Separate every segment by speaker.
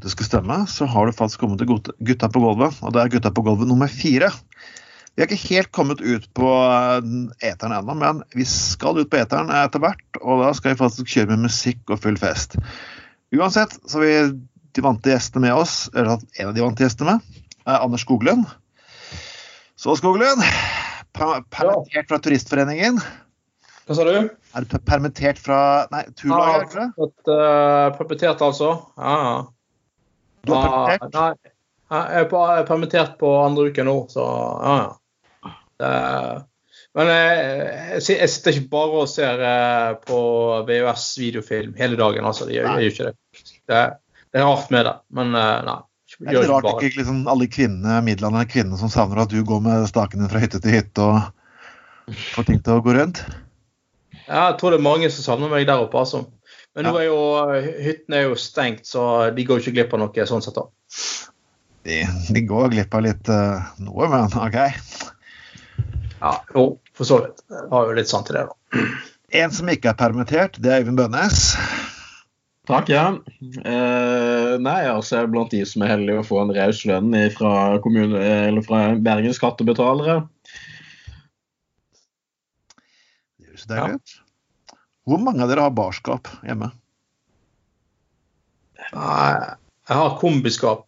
Speaker 1: patriotiske stemme, så har du faktisk kommet til gutta- på gulvet. Og det er Gutta på gulvet nummer fire. Vi har ikke helt kommet ut på eh, eteren ennå, men vi skal ut på eteren etter hvert. Og da skal vi faktisk kjøre med musikk og full fest. Uansett så har vi de vante gjestene med oss, eller en av de vante gjestene med, er Anders Skoglund. Så Skoglund, per permittert fra Turistforeningen.
Speaker 2: Hva sa du?
Speaker 1: Er du permittert fra Nei, turlaget?
Speaker 2: Fått uh, permittert, altså? Ja, ja.
Speaker 1: Du er permittert?
Speaker 2: Nei, jeg er, er permittert på andre uke nå, så ja, ja. Men jeg, jeg, sitter ikke bare og ser eh, på VHS-videofilm hele dagen, altså. Jeg, jeg, gjør ikke det. det. Det er rart med det, men eh, nei.
Speaker 1: Det er
Speaker 2: ikke
Speaker 1: rart ikke liksom, alle kvinnene, midlene kvinnene som savner at du går med staken din fra hytte til hytte og får ting til å gå rundt.
Speaker 2: Ja, jeg tror det er mange som savner meg der oppe, altså. Men nå er jo hyttene er jo stengt, så de går jo ikke glipp av noe sånn sett. da.
Speaker 1: De, de går glipp av litt uh, noe, men OK.
Speaker 2: Ja, jo, for så vidt. Det har jo litt sant i det, da.
Speaker 1: En som ikke er permittert, det er Øyvind Bønnes.
Speaker 3: Takk, ja. Eh, nei, altså jeg er blant de som er heldige å få en raus lønn fra, kommune, eller fra Bergens skattebetalere.
Speaker 1: Det høres deilig ut. Hvor mange av dere har barskap hjemme?
Speaker 2: Nei, jeg har kombiskap.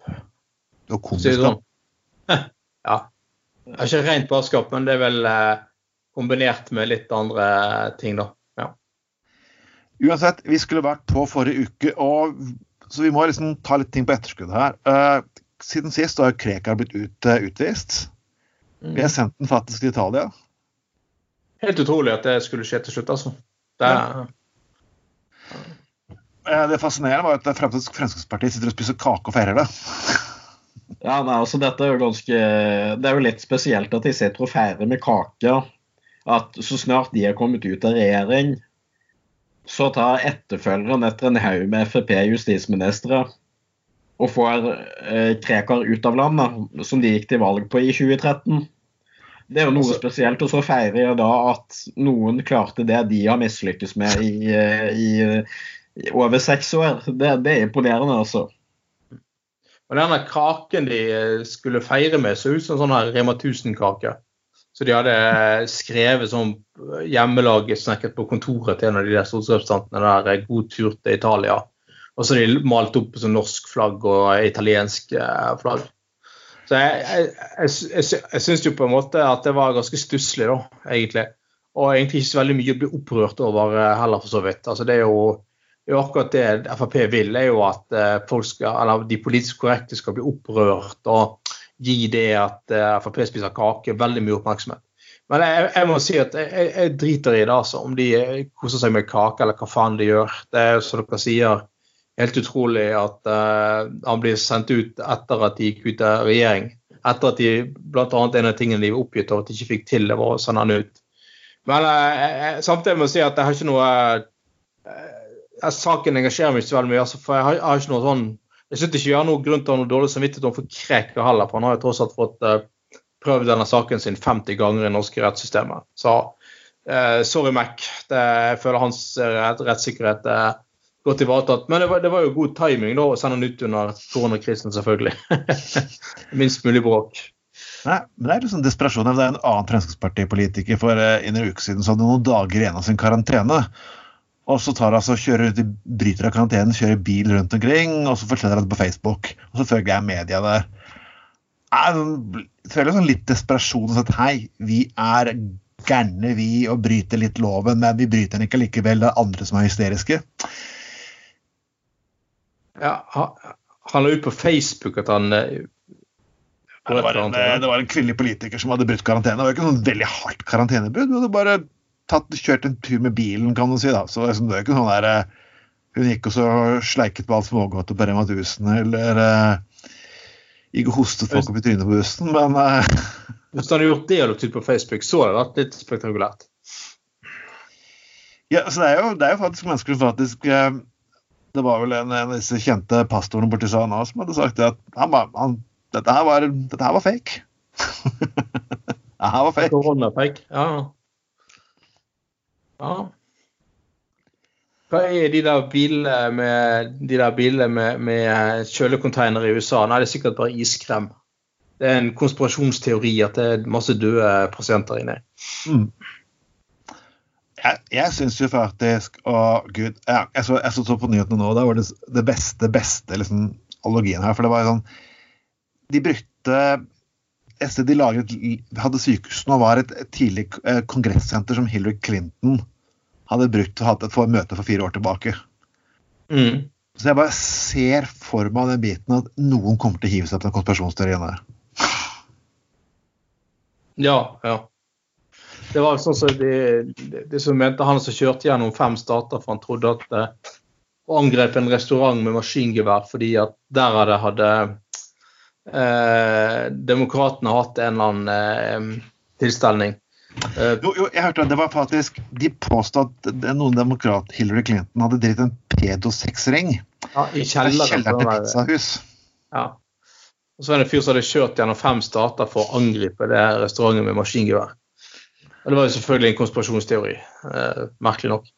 Speaker 2: Du det
Speaker 1: kombiskap?
Speaker 2: sånn. Ja. Jeg har ikke rent barskap, men det er vel eh, kombinert med litt andre ting, da. Ja.
Speaker 1: Uansett, vi skulle vært på forrige uke, og, så vi må liksom ta litt ting på etterskudd her. Eh, siden sist har Krekar blitt ut, eh, utvist. Vi har sendt den faktisk til Italia.
Speaker 2: Helt utrolig at det skulle skje til slutt, altså. Det er,
Speaker 1: Eh, Det fascinerende var at Fremskrittspartiet sitter og spiser kake og feirer det.
Speaker 3: Ja, nei, altså dette er jo ganske Det er jo litt spesielt at de sitter og feirer med kake. At så snart de er kommet ut av regjering, så tar etterfølgeren etter en haug med Frp-justisministre og får eh, Krekar ut av landet, som de gikk til valg på i 2013. Det er jo noe
Speaker 2: Altså-
Speaker 3: spesielt. Og så feirer jeg da at noen klarte det de har mislykkes med i, eh, i, i over seks år. Det, det er imponerende, altså.
Speaker 2: Og denne kaken de eh, skulle feire med, så ut som sånn her Rema 1000-kake. Så de hadde eh, skrevet sånn hjemmelaget snekket på kontoret til en av de der stortingsrepresentantene der eh, 'God tur til Italia'. Og så de malt opp sånn norsk flagg og italiensk eh, flagg. Så jeg, jeg, jeg, jeg, syns jo på en måte at det var ganske stusslig, da, egentlig. Og egentlig ikke så veldig mye å bli opprørt over eh, heller, for så vidt. Altså, det er jo det er jo akkurat det Frp vil, er jo at eh, folk skal, eller de politisk korrekte skal bli opprørt og gi det at eh, Frp spiser kake, veldig mye oppmerksomhet. Men jeg, jeg må si at jeg, jeg, driter i det, altså. Om de koser seg med kake eller hva faen de gjør. Det er som dere sier, helt utrolig at eh, han blir sendt ut etter at de gikk ut av regjering. Etter at de, annet En av tingene de var oppgitt over at de ikke fikk til, det var å sende han ut. Men eh, jeg- samtidig må jeg si at jeg har ikke noe eh, Saken engasjerer meg ikke så veldig mye. Altså, for jeg har, jeg har ikke noe sånn Jeg syns ikke vi har noe grunn til å ha noe dårlig samvittighet overfor Krekar heller, for han har jo tross alt fått uh, prøvd denne saken sin 50 ganger i norske rettssystemet. Så uh, sorry, Mac. Det, jeg føler hans eh, rett, rettssikkerhet er godt ivaretatt. Men det var, det var jo god timing da, å sende han ut under koronakrisen, selvfølgelig. Minst mulig bråk.
Speaker 1: Nei, men Det er liksom desperasjon. Det er en annen Fremskrittspartipolitiker for eh, en uke siden som hadde noen dager igjen av sin karantene. Og så tar altså, kjører i- bryter av karantenen, kjører bil rundt omkring, og så forteller han det på Facebook. Og så følger jeg media der. Jeg føler sånn litt desperasjon. Sånn at hei, vi er gærne, vi, og bryter litt loven, men vi bryter den ikke likevel. Det er andre som er hysteriske.
Speaker 2: Ja, han, la ut på Facebook at han eh,
Speaker 1: det, var en, eh, det var en kvinnelig politiker som hadde brutt karantene. Det var ikke noe veldig hardt karantenebrudd. Hun hadde bare tatt, kjørt en tur med bilen, kan du si. da. Så liksom, det er ikke sånn der eh, Hun gikk og så sleiket på alt smågodt på Rema 1000, eller uh, gikk og hostet folk opp i trynet på bussen, men uh,
Speaker 2: Hvis du hadde gjort det og lagt ut på Facebook, så hadde det vært litt spektakulært.
Speaker 1: ja, så det er, jo, det er jo faktisk mennesker som faktisk eh, Det var vel en, en av disse kjente pastorene borti USA som hadde sagt at han, han, dette, her var, dette her var fake. dette her var fake.
Speaker 2: Koronafake. Ja. ja. Hva er de der bilene med, de der bilene med, med kjølecontainere i USA? Nei, det er sikkert bare iskrem. Det er en konspirasjonsteori at det er masse døde pasienter inni.
Speaker 1: Mm. Jeg, jeg syns jo faktisk Å, gud. Jeg, jeg, så, jeg så på nyhetene nå, da var det det beste, beste liksom, allergien her. For det var sånn De brukte et sted de laget, hadde sykehusene og var et tidlig eh, kongressenter som Hillary Clinton hadde brukt å ha et møte for fire år tilbake.
Speaker 2: Mm.
Speaker 1: Så jeg bare ser for meg den biten at noen kommer til å hive seg på den konspirasjonsteorien der.
Speaker 2: Ja, ja. Det var sånn som de, de, de som mente han som kjørte gjennom fem stater, for han trodde at eh, og angrep en restaurant med maskingevær fordi at der hadde, hadde eh, demokratene hatt en eller annen eh, tilstelning. Eh,
Speaker 1: Jo, jo, jeg hørte at det var faktisk De påstod at noen demokrat, Hillary Clinton, hadde drevet en pedo-sexring
Speaker 2: ja, I kjelleren.
Speaker 1: til
Speaker 2: der-
Speaker 1: pizzahus.
Speaker 2: Ja. Og så var det en fyr som hadde kjørt gjennom fem stater for å angripe det restauranten med maskingevær. Og det var jo selvfølgelig en konspirasjonsteori. Eh, merkelig nok.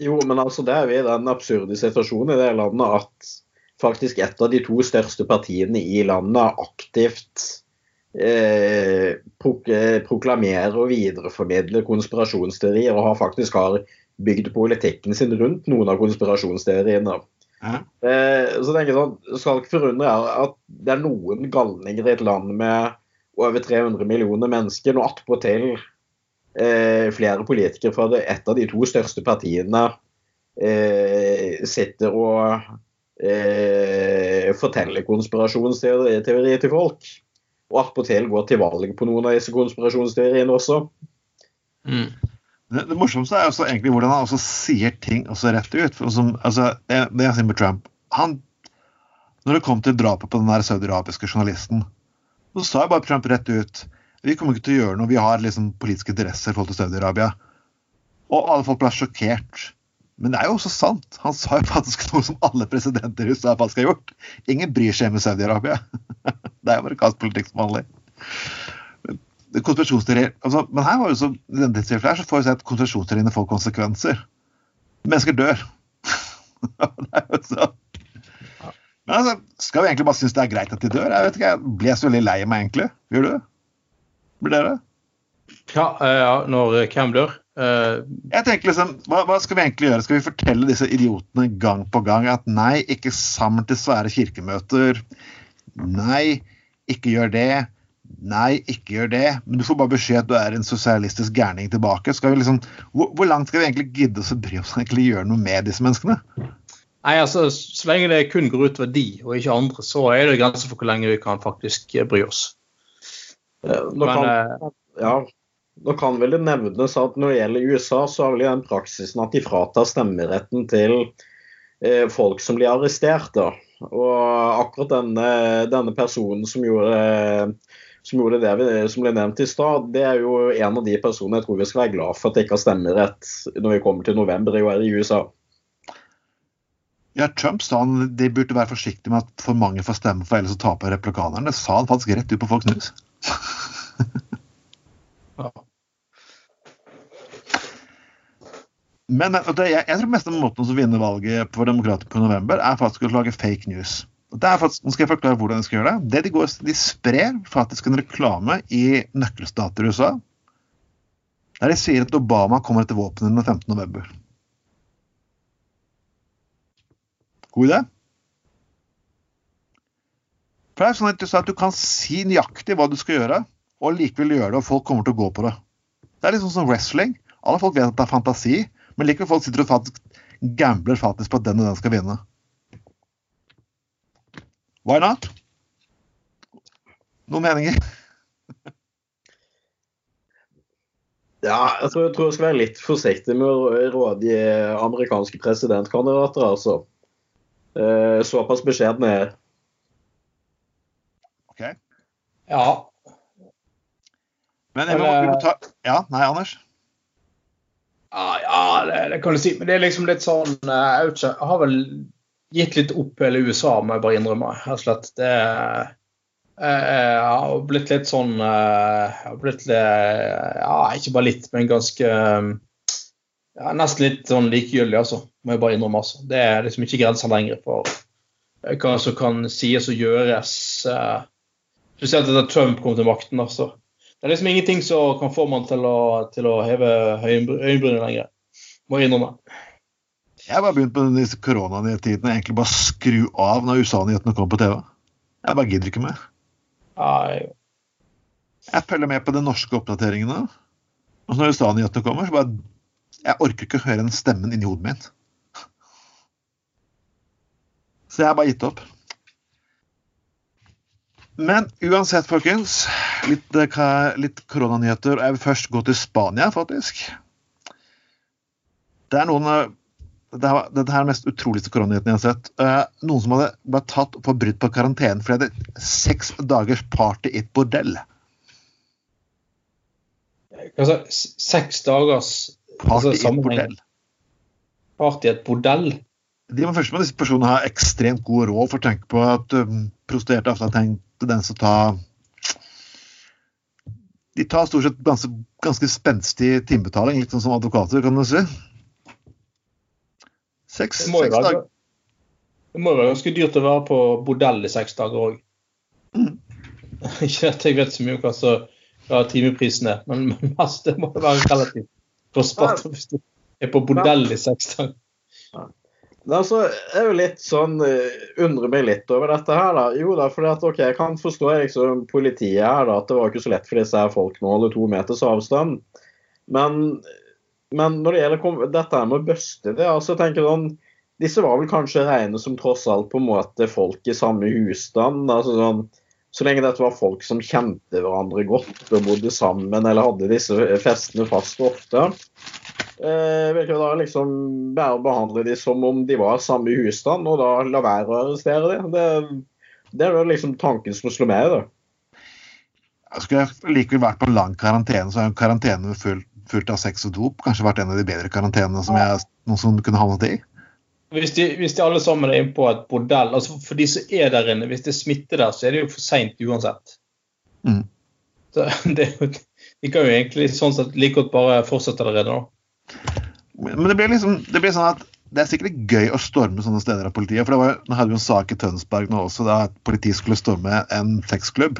Speaker 3: Jo, men altså det er jo i den absurde situasjonen i det landet at faktisk et av de to største partiene i landet aktivt eh, prok proklamerer og videreformidler konspirasjonsteorier, og har faktisk har bygd politikken sin rundt noen av konspirasjonsteoriene. Eh, så tenker jeg sånn, skal ikke forundre at det er noen galninger i et land med over 300 millioner mennesker, og attpåtil eh, flere politikere fra et av de to største partiene eh, sitter og eh, forteller konspirasjonsteorier til folk. Og attpåtil går til valg på noen av disse konspirasjonsteoriene også.
Speaker 2: Mm.
Speaker 1: Det, det morsomste er også egentlig hvordan han også sier ting også rett ut. Som, altså, det, det jeg sier med Trump han, Når det kom til drapet på den saudiarabiske journalisten, så sa jo bare Trump rett ut vi kommer ikke til å gjøre noe, vi har liksom politiske interesser i forhold til Saudi-Arabia. Og alle folk ble sjokkert. Men det er jo også sant. Han sa jo faktisk noe som alle presidenter i USA faktisk har gjort. Ingen bryr seg med Saudi-Arabia. Det er amerikansk politikk som vanlig. Konspirasjonsteorier altså, Men her var jo så, i denne tilfellet her så får vi se at konspirasjonsteoriene får konsekvenser. Mennesker dør. det er jo så Men altså, skal vi egentlig bare synes det er greit at de dør? Jeg vet ikke, jeg ble så veldig lei meg, egentlig. Gjør du? Blir dere?
Speaker 2: Ja, eh, ja, når eh, hvem dør? Uh,
Speaker 1: Jeg tenker liksom, hva, hva skal vi egentlig gjøre? Skal vi fortelle disse idiotene gang på gang at nei, ikke sammen til svære kirkemøter. Nei, ikke gjør det. Nei, ikke gjør det. Men du får bare beskjed at du er en sosialistisk gærning tilbake. Skal vi liksom, hvor, hvor langt skal vi egentlig gidde oss å bry oss egentlig gjøre noe med disse menneskene?
Speaker 2: Nei, altså, Så lenge det kun går utover de og ikke andre, så er det grenser for hvor lenge vi kan faktisk eh, bry oss.
Speaker 3: Eh, Nå kan,
Speaker 2: Men,
Speaker 3: ja, nå kan vel det nevnes at når det gjelder USA, så har vel den praksisen at de fratar stemmeretten til eh, folk som blir arrestert. da. Og akkurat denne, denne personen som gjorde, som gjorde det vi, som ble nevnt i stad, det er jo en av de personene jeg tror vi skal være glad for at de ikke har stemmerett når vi kommer til november i år i USA.
Speaker 1: Ja, Trump sa han de burde være forsiktige med at for mange får stemme, for ellers så taper replikanerne. Det sa han faktisk rett ut på Fox News.
Speaker 2: ja.
Speaker 1: Men jeg, jeg tror mest av måten å vinne valget for demokrater på november, er faktisk å lage fake news. Det er faktisk, nå skal jeg forklare hvordan de skal gjøre det. det de, går, de sprer faktisk en reklame i nøkkelstater i USA, der de sier at Obama kommer etter våpnene 15.11. God idé? For det er sånn du, at du kan si nøyaktig hva du skal gjøre, og likevel gjøre det, og folk kommer til å gå på det. Det er litt sånn som wrestling. Alle folk vet at det er fantasi, men likevel folk sitter og faktisk gambler faktisk på at den og den skal vinne. Why not? Noen meninger?
Speaker 3: Ja, jeg tror, jeg tror jeg skal være litt forsiktig med å rådgi amerikanske presidentkandidater, altså. Eh, såpass beskjeden er jeg.
Speaker 1: Ok.
Speaker 2: ja.
Speaker 1: Men jeg må, vi må ta Ja, nei, Anders?
Speaker 2: Ja, ja det, det kan du si. Men det er liksom litt sånn eh, Jeg ikke, jeg har vel gitt litt opp hele USA, må jeg bare innrømme. Rett og slett. Det eh, jeg har blitt litt sånn eh, Jeg har blitt litt Ja, ikke bare litt, men ganske ja, nesten litt sånn likegyldig, altså. Må jeg bare innrømme. altså. Det er liksom ikke grenser lenger for eh, hva som kan sies og gjøres. Eh, spesielt etter Trump kom til makten. altså. Det er liksom ingenting som kan få man til å, til å heve øyenbrynene lenger. Må jeg innrømme.
Speaker 1: Jeg bare begynt med disse koronanyhetene egentlig bare skru av når USA-nyhetene kommer på TV. Jeg bare gidder ikke mer.
Speaker 2: Nei.
Speaker 1: Jeg følger med på de norske oppdateringene. Og når USA-nyhetene kommer, så bare Jeg orker ikke å høre den stemmen inni hodet mitt. Så jeg har bare gitt opp. Men uansett, folkens. Litt, eh, litt koronanyheter. Jeg vil først gå til Spania, faktisk. Det er noen eh, det dette er den mest utroligste koronanyheten jeg har sett. Uh, noen som hadde blitt tatt for brudd på karantenen fordi de hadde seks dagers party i et bordell.
Speaker 2: Altså, seks dagers
Speaker 1: Party
Speaker 2: altså,
Speaker 1: i et bordell.
Speaker 2: Party i et bordell?
Speaker 1: De må først må disse personene ha ekstremt god råd for å tenke på at um, prostituerte ofte har tenkt tendens til å ta De tar stort sett ganske, ganske spenstig timebetaling, litt sånn som advokater, kan du si. Seks, seks dager.
Speaker 2: det må jo være ganske dyrt å være på bordell i seks dager òg.
Speaker 1: Mm.
Speaker 2: Ikke at jeg vet så mye om hva, så, hva timeprisen er, men, men mest, det må jo være relativt kostbart hvis du er på bordell i seks dager.
Speaker 3: Altså, jeg er jo litt sånn eh, Undrer meg litt over dette her, da. Jo da, for at, jeg kan forstå liksom, politiet her, da, at det var ikke så lett for disse her folkene å holde to meters avstand. Men, men når det gjelder dette her med å bøste det, altså jeg tenker sånn Disse var vel kanskje regnet som tross alt på en måte folk i samme husstand. altså sånn så lenge dette var folk som kjente hverandre godt og bodde sammen eller hadde disse festene fast og ofte, eh, vil da liksom bare behandle de som om de var samme husstand, og da la være å arrestere dem. Det, det er jo liksom tanken som slår meg. da.
Speaker 1: Skulle likevel vært på lang karantene, så er en karantene fullt, fullt av sex og dop kanskje vært en av de bedre karantenene som jeg noen som kunne havnet i.
Speaker 2: Hvis de, hvis de alle sammen er inne på et bordell, altså for de som er der inne, hvis det er smitte der, så er det jo for seint uansett.
Speaker 1: Mm.
Speaker 2: Så det, de kan jo egentlig sånn sett like godt bare fortsette der inne.
Speaker 1: Men det blir liksom det blir sånn at det er sikkert gøy å storme sånne steder av politiet. For det var, nå hadde vi en sak i Tønsberg nå også, da politiet skulle storme en sexklubb.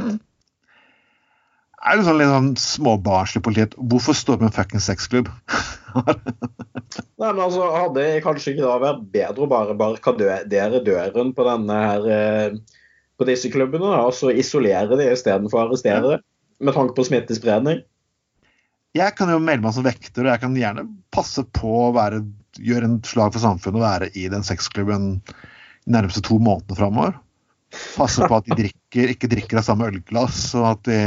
Speaker 1: Det er jo sånn litt sånn småbarnslig politiet. Hvorfor storme en fucking sexklubb?
Speaker 3: Nei, men altså, Hadde det kanskje ikke da vært bedre å bare barrikadere døren på denne her eh, på disse klubbene, og så isolere de istedenfor å arrestere Ja. med tanke på smittespredning?
Speaker 1: Jeg kan jo melde meg som vekter, og jeg kan gjerne passe på å være, gjøre en slag for samfunnet og være i den sexklubben de nærmeste to månedene framover. Passe på at de drikker, ikke drikker av samme ølglass, og at de,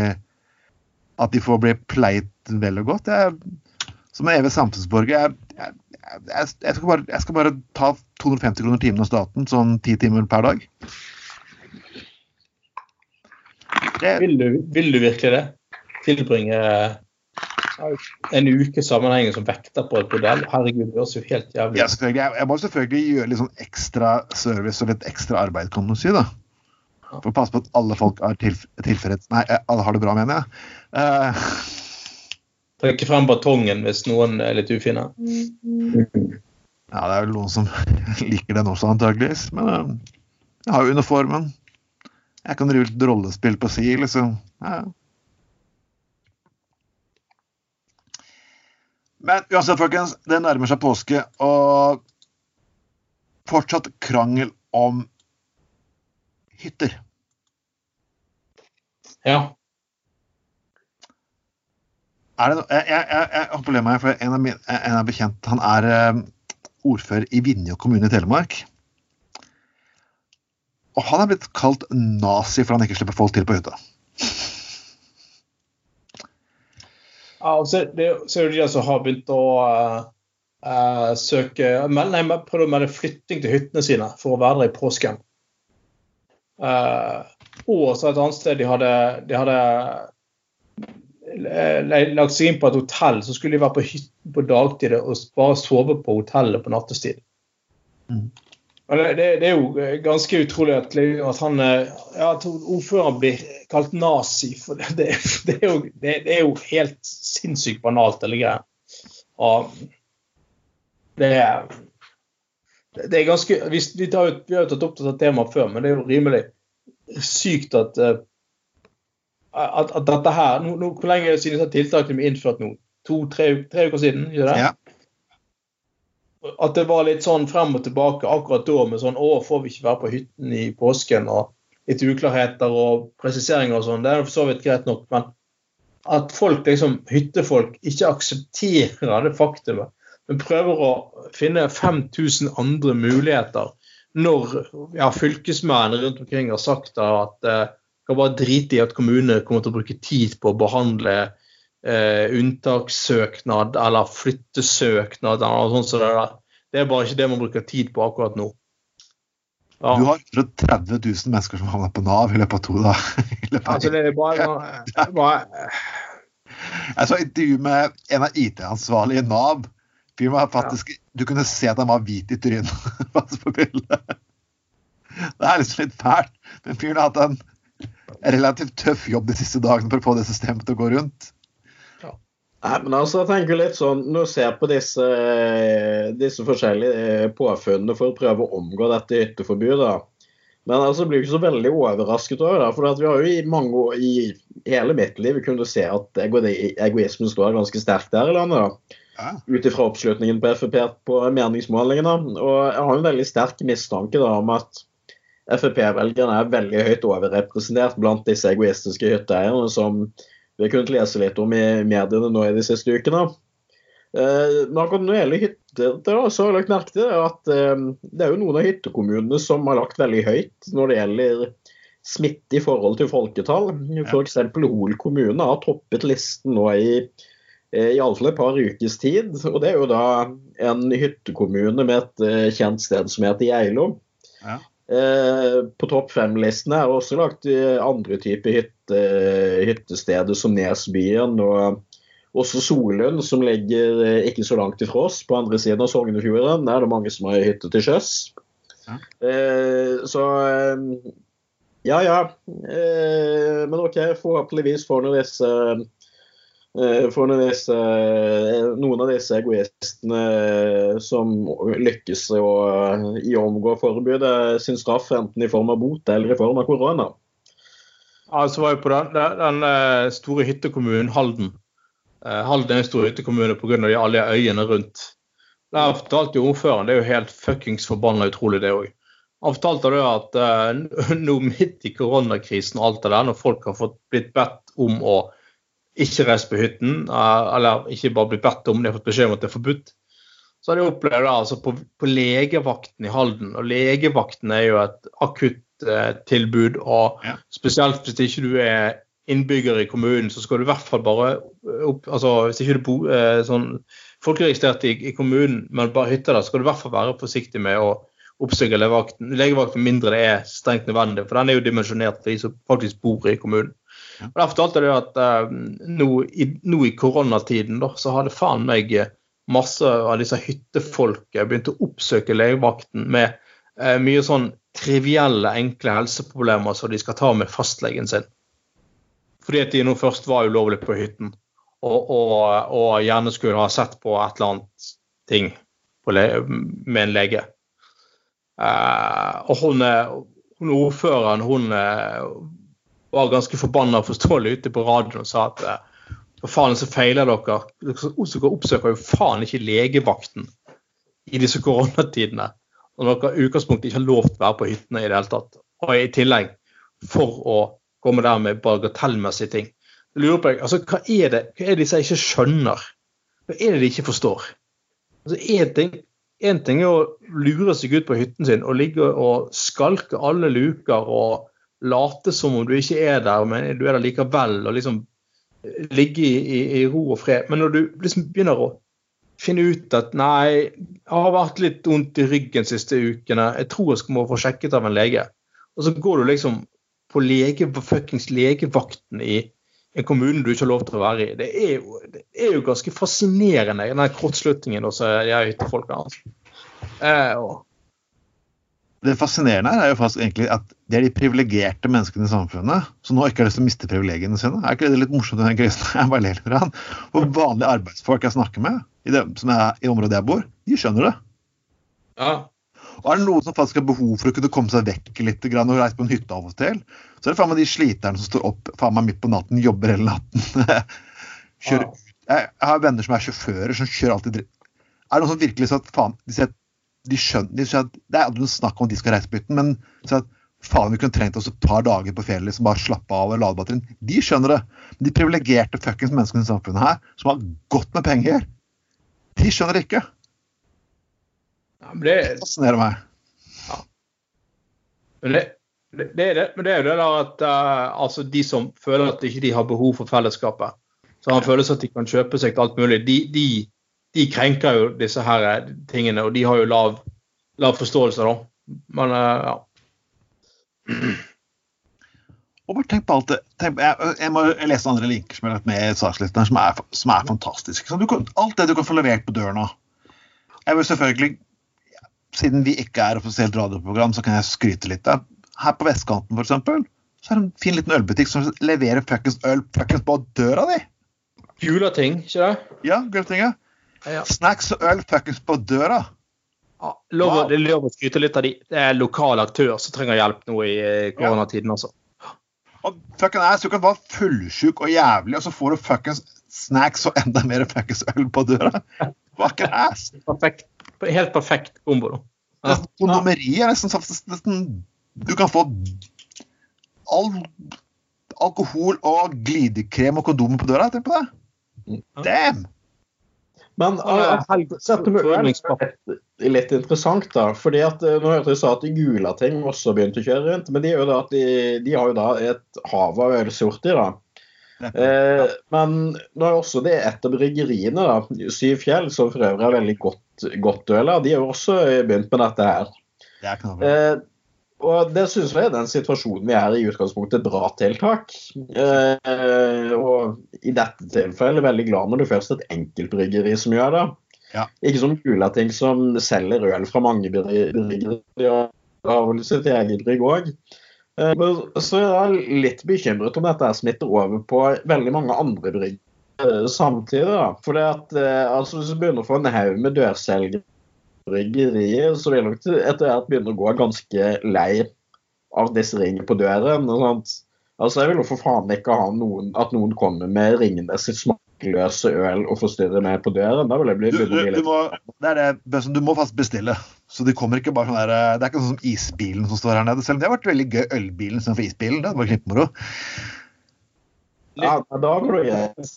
Speaker 1: at de får bli pleit vel og godt. Jeg, som evig samfunnsborger jeg, jeg, jeg, skal bare, jeg skal bare ta 250 kroner timen av staten, sånn ti timer per dag. Det,
Speaker 2: Vil du, vil du virkelig det? Tilbringe en uke sammenhengende som vekter på et modell. Herregud, det høres jo helt jævlig
Speaker 1: Ja, selvfølgelig. Jeg, jeg må selvfølgelig gjøre litt sånn ekstra service og litt ekstra arbeid, kan du si. da. For å passe på at alle folk er tilf tilfreds... Nei, eh, alle har det bra, mener jeg. Uh...
Speaker 2: Trekke frem batongen hvis noen er litt ufine.
Speaker 1: ja, det er vel noen som liker den også, antageligvis. Men eh, jeg har jo uniformen. Jeg kan drive litt rollespill på si, liksom. Ja. Men uansett, folkens, det nærmer seg påske, og fortsatt krangel om hytter.
Speaker 2: Ja.
Speaker 1: Er det, no- jeg, jeg, jeg, jeg har problemer med for en av, mine, en av bekjent, han er eh, ordfører i Vinje kommune i Telemark. Og han er blitt kalt nazi for han ikke slipper folk til på hytta.
Speaker 2: Ja, og så, det, så er det de som har begynt å eh, søke meld, Nei, men prøve å melde flytting til hyttene sine for å være der i påsken. Uh, og så et annet sted de hadde, de hadde lagt seg inn på et hotell, så skulle de være på hytten på dagtid og bare sove på hotellet på nattestid.
Speaker 1: Mm.
Speaker 2: Det, det, er jo ganske utrolig at, at han eh, ja, at ordføreren blir kalt nazi. For det, det, er, jo, det, er jo helt sinnssykt banalt, hele greia. Og det er det er ganske, vi, vi, tar, vi har jo tatt opp dette temaet før, men det er jo rimelig sykt at, eh, at, at dette her nå, nå, Hvor lenge er det siden disse tiltakene ble innført nå? To-tre uker siden? Ikke det?
Speaker 1: Ja.
Speaker 2: At det var litt sånn frem og tilbake akkurat da med sånn Å, får vi ikke være på hytten i påsken? Og litt uklarheter og presiseringer og sånn. Det er for så vidt greit nok. Men at folk, liksom, hyttefolk ikke aksepterer det faktumet men prøver å finne 5000 andre muligheter når ja, fylkesmennene rundt omkring har sagt at eh, kan bare drite i at kommunene kommer til å bruke tid på å behandle eh, unntakssøknad eller flyttesøknad. eller sånt så det, det er bare ikke det man bruker tid på akkurat nå.
Speaker 1: Ja. Du har 130 000 mennesker som havner på Nav i løpet av to dager.
Speaker 2: Altså, det er bare, bare...
Speaker 1: Jeg så intervju med en av IT-ansvarlige i Nav Fyren var faktisk ja. Du kunne se at han var hvit i trynet på bildet. Det er liksom litt fælt. Men fyren har hatt en relativt tøff jobb de siste dagene for å få det systemet til å gå rundt.
Speaker 3: Ja. Nei, men altså, jeg tenker litt sånn, Når du ser på disse, disse forskjellige eh, påfunnene for å prøve å omgå dette hytteforbudet men altså jeg blir ikke så veldig overrasket over det. For vi har jo i mange år, i hele mitt liv kunnet se at egoismen står ganske sterkt der i landet. da ut ifra oppslutningen på Frp på meningsmålingene. Og jeg har en veldig sterk mistanke da, om at Frp-velgerne er veldig høyt overrepresentert blant disse egoistiske hytteeierne som vi har kunnet lese litt om i mediene nå i de siste ukene. Eh, når det gjelder hytter, så har jeg lagt merke til at eh, det er jo noen av hyttekommunene som har lagt veldig høyt når det gjelder smitte i forhold til folketall. F.eks. Hol kommune har toppet listen nå i Eh, i alle fall et par ukes tid. Og det er jo da en hyttekommune med et eh, kjent sted som heter Geilo. Ja. Eh, på topp fem-listene er også lagt andre typer hytte, hyttesteder, som Nesbyen og også Solund, som ligger ikke så langt ifra oss, på andre siden av Sognefjorden. Der er det mange som har hytte til sjøs. Ja. Så ja, ja. Men OK, forhåpentligvis får nå disse Eh, for disse, eh, noen av disse egoistene eh, som lykkes å, i å omgå forbudet, sin straff enten i form av bot eller i form av korona.
Speaker 2: Altså var jeg på den, den store hyttekommunen Halden. Halden er en stor hyttekommune pga. alle øyene rundt. Der fortalte jo ordføreren, det er jo helt fuckings forbanna utrolig, det òg. Han fortalte at uh, nå midt i koronakrisen og alt det der, når folk har fått blitt bedt om å ikke reist på hytten, eh, eller ikke bare blitt bedt om det, fått beskjed om at det er forbudt. Så har de opplevd det altså på, på, legevakten i Halden. Og legevakten er jo et akuttilbud. Eh, og ja. spesielt hvis ikke du er innbygger i kommunen, så skal du i hvert fall bare opp, altså Hvis ikke du bor eh, sånn folkeregistrert i, i, kommunen, men bare hytta der, skal du i hvert fall være forsiktig med å oppsøke legevakten, legevakten mindre det er strengt nødvendig. For den er jo dimensjonert for de som faktisk bor i kommunen. Og Der fortalte de at uh, nå, i, i, koronatiden da, så hadde faen meg eh, masse av disse hyttefolket begynt å oppsøke legevakten med uh, mye sånn trivielle, enkle helseproblemer som de skal ta med fastlegen sin. Fordi at de nå først var ulovlig på hytten og, og, og, gjerne skulle ha sett på et eller annet ting med en lege. Uh, og hun, hun ordføreren hun var ganske forbanna forståelig ute på radioen og sa at for faen så feiler dere. Dere oppsøker jo faen ikke legevakten i disse koronatidene. Og dere i utgangspunktet ikke har lov til å være på hyttene i det hele tatt. Og i tillegg for å komme der med bagatellmessige ting. Lurer på, altså, hva er det hva er det de ikke skjønner? Hva er det de ikke forstår? Altså, en ting, en ting er å lure seg ut på hytten sin og ligge og skalke alle luker og late som om du ikke er der, men du er der likevel. og liksom ligge i, i, i ro og fred. Men når du liksom begynner å finne ut at nei, jeg har vært litt vondt i ryggen de siste ukene, jeg tror jeg skal må få sjekket av en lege. Og så går du liksom på lege, fuckings legevakten i en kommune du ikke har lov til å være i. Det er jo, det er jo ganske fascinerende, den kortslutningen hos de hyttefolkene. Altså. Eh,
Speaker 1: det fascinerende her er jo faktisk egentlig at det er de privilegerte menneskene i samfunnet som nå ikke har lyst til å miste privilegiene sine. Er ikke det litt morsomt? i den krisen? Jeg bare ler litt. Og vanlige arbeidsfolk jeg snakker med i, det, som er, i området jeg bor, de skjønner det.
Speaker 2: Ja.
Speaker 1: Og er det noen som faktisk har behov for å kunne komme seg vekk litt grann, og reise på en hytte av og til, så er det faen meg de sliterne som står opp faen meg midt på natten, jobber hele natten. kjører ut. Jeg, har venner som er sjåfører, som kjører alltid dritt. Er det noen som virkelig sånn at faen de at de skjønner, de skjønner Det er aldri noe snakk om at de skal reise på hytten, men at faen, vi kunne trengt oss et par dager på fjellet, liksom bare slappe av og lade batterien. De skjønner det. Men de privilegerte fuckings menneskene i samfunnet her, som har godt med penger, de skjønner det ikke.
Speaker 2: Ja, men det,
Speaker 1: Det fascinerer meg.
Speaker 2: men det, det, det, er det, men det er jo det der at uh, altså de som føler at ikke de har behov for fellesskapet, så har en følelse at de kan kjøpe seg til alt mulig, de, de, de krenker jo disse her eh, tingene, og de har jo lav, lav forståelse, da. Men eh, ja.
Speaker 1: Og bare tenk på alt det tenk, jeg, jeg må lese andre linker som er lagt med i sakslisten her, som er, som er fantastiske. Du kan, alt det du kan få levert på døren nå. Jeg vil selvfølgelig, Siden vi ikke er offisielt radioprogram, så kan jeg skryte litt. Der. Her på vestkanten, eksempel, så er det en fin liten ølbutikk som leverer fuckings øl fuckings på døra di.
Speaker 2: Juleting, ikke det?
Speaker 1: Ja, Gultinget.
Speaker 2: Ja.
Speaker 1: Snacks og øl fuckings på døra.
Speaker 2: Ja, lov,
Speaker 1: Wow.
Speaker 2: Det er lov å skryte litt av de. Det er lokale aktører som trenger hjelp nå i eh, koronatiden, altså.
Speaker 1: Og fucking ass, Du kan være fullsjuk og jævlig, og så får du fuckings snacks og enda mer fuckings øl på døra. Fucking ass.
Speaker 2: Perfekt, helt perfekt kombo. da. Ja.
Speaker 1: Kondomeriet er nesten, nesten, nesten Du kan få all alkohol og glidekrem og kondomer på døra. Tenk på det. Damn!
Speaker 3: Men uh, er litt, interessant, da. fordi at uh, Nå hørte jeg sa at Gulating også begynte å kjøre rundt. Men de, er jo da at de, de har jo da et hav av ølsorter. da. Eh, men nå er også det et av bryggeriene, da, Syv Fjell, som for øvrig er veldig godt, godt øl, de har jo også begynt med dette her.
Speaker 1: Det er knallbra.
Speaker 3: Eh, og det syns jeg er den situasjonen vi er i utgangspunktet et bra tiltak. Eh, og i dette tilfellet er jeg veldig glad når det først er et enkeltbryggeri som gjør det.
Speaker 1: Ja.
Speaker 3: Ikke som Gulating som selger øl fra mange bryggerier. De har vel sitt eget brygg òg. Eh, så er litt bekymret om dette smitter over på veldig mange andre brygg eh, samtidig. da. For at, eh, altså Hvis du begynner å få en haug med dørselgere bryggerier, så vil nok til- etter hvert begynne å gå ganske lei av disse ringene på døren. og sånt. Altså Jeg vil jo for faen ikke ha noen, at noen kommer med ringene sitt smakløse øl og forstyrrer meg på døren. Da vil jeg bli,
Speaker 1: Du, du, du, må, det er det, du må faktisk bestille. Så de kommer ikke bare sånn der, Det er ikke sånn som isbilen som står her nede. Selv om det har vært veldig gøy, ølbilen istedenfor isbilen. Det var knippemoro.
Speaker 3: Ja, da går det greit.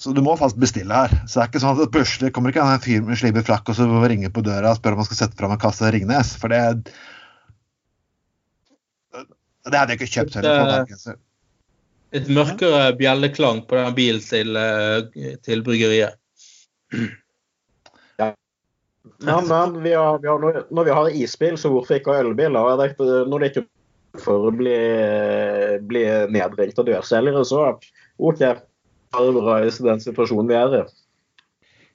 Speaker 1: Så du må faktisk bestille her. Så det er ikke sånn at plutselig kommer ikke en fyr med slibber frakk og så ringer på døra og spør om han skal sette fram en kasse Ringnes. For det Det hadde jeg ikke kjøpt selv.
Speaker 2: Et mørkere bjelleklang på den bilen til, eh, til bryggeriet.
Speaker 3: Ja, men vi har, vi har, når- vi har isbil, så hvorfor ikke ha ølbil? da? Jeg tenkte, Når det ikke for å bli, bli nedringt av dørselgere, så OK. Er i den situasjonen vi er i.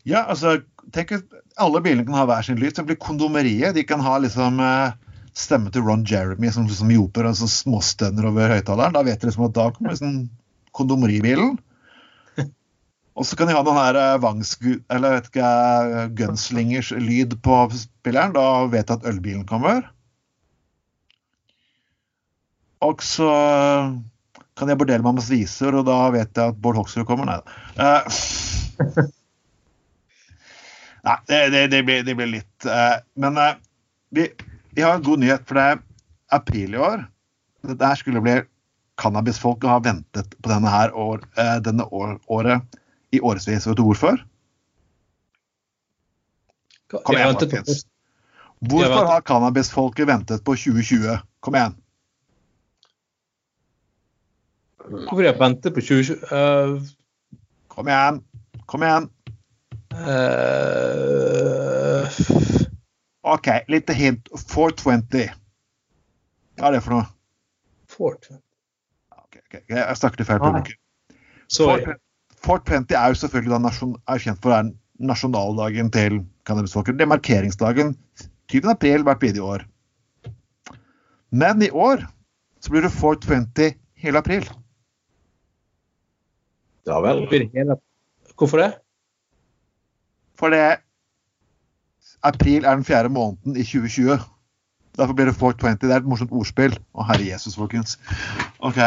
Speaker 1: Ja, altså, tenk at alle bilene kan ha hver sin lyd. Det blir kondomeriet. De kan ha liksom eh, stemme til Ron Jeremy som liksom joper og så småstønner over høyttaleren. Da vet dere liksom at da kommer liksom kondomeribilen. Og så kan de ha noen her eh. Eller vet ikke jeg, gunslingers lyd på spilleren. Da vet jeg at ølbilen kommer. Og så eh, kan jeg bordelle meg med sviser, og da vet jeg at Bård Hoksrud kommer. Nei da. Uh, Nei, det, det, det, blir, det blir litt uh, Men uh, vi, vi har en god nyhet, for det er april i år. Dette her skulle bli Cannabisfolket har ventet på denne her år, eh, denne år, året i årevis. Vet du hvorfor? Kom igjen,
Speaker 2: Martins.
Speaker 1: Hvorfor har cannabisfolket ventet på 2020? Kom igjen.
Speaker 2: Hvorfor de har ventet på 2020? Uh,
Speaker 1: Kom igjen. Kom igjen.
Speaker 2: Uh,
Speaker 1: OK, lite hint. 420. Hva er det for noe?
Speaker 2: Fort.
Speaker 1: Ok, ok, Jeg snakker til feil publikum.
Speaker 2: Sorry.
Speaker 1: 420 er jo selvfølgelig nasjon, er kjent for å nasjonaldagen til cannabisfolket. Det er markeringsdagen 20. april hvert bidige år. Men i år så blir det 420 hele april.
Speaker 3: Ja vel.
Speaker 2: Hvorfor det?
Speaker 1: For det april er den fjerde måneden i 2020. Derfor blir det 420. Det er et morsomt ordspill. Å, herre Jesus, folkens. OK.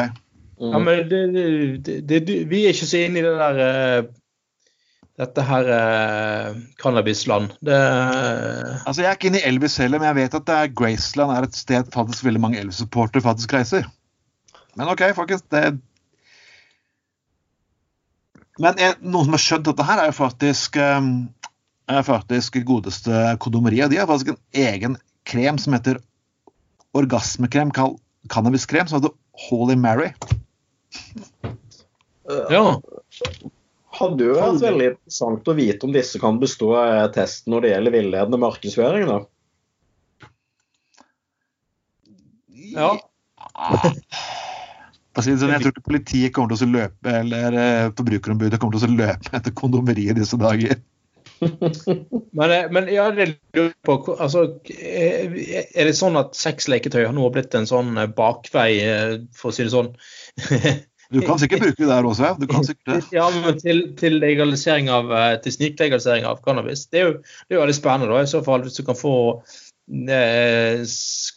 Speaker 3: Mm.
Speaker 2: Ja, men det, det, det, det, vi er ikke så inne i det der uh, Dette her uh, cannabisland. Det
Speaker 1: Altså, Jeg er ikke inne i Elvis heller, men jeg vet at det er Graceland er et sted faktisk veldig mange Elvis-supportere faktisk reiser. Men OK, folkens. det Men er, noen som har skjønt dette her, er jo faktisk, eh, er faktisk godeste kondomeriet. De har faktisk en egen krem som heter orgasmekrem, kall cannabiskrem, som heter Holy Mary.
Speaker 2: Ja.
Speaker 3: Hadde jo vært veldig interessant å vite om disse kan bestå eh, testen når det gjelder villedende markedsføring. da.
Speaker 2: ja.
Speaker 1: For å si det sånn, Jeg tror ikke politiet kommer til å løpe, eller eh, Forbrukerombudet kommer til å løpe etter kondomeriet i disse dager.
Speaker 2: Men, eh, men jeg lurer på altså, eh, Er det sånn at sexleketøy har nå blitt en sånn eh, bakvei, for å si det sånn?
Speaker 1: Du kan sikkert bruke det der også. Du kan sikkert det.
Speaker 2: Ja, men til, til legalisering av til sniklegalisering av cannabis. Det er jo, det er jo veldig spennende, da, i så fall, hvis du kan få eh,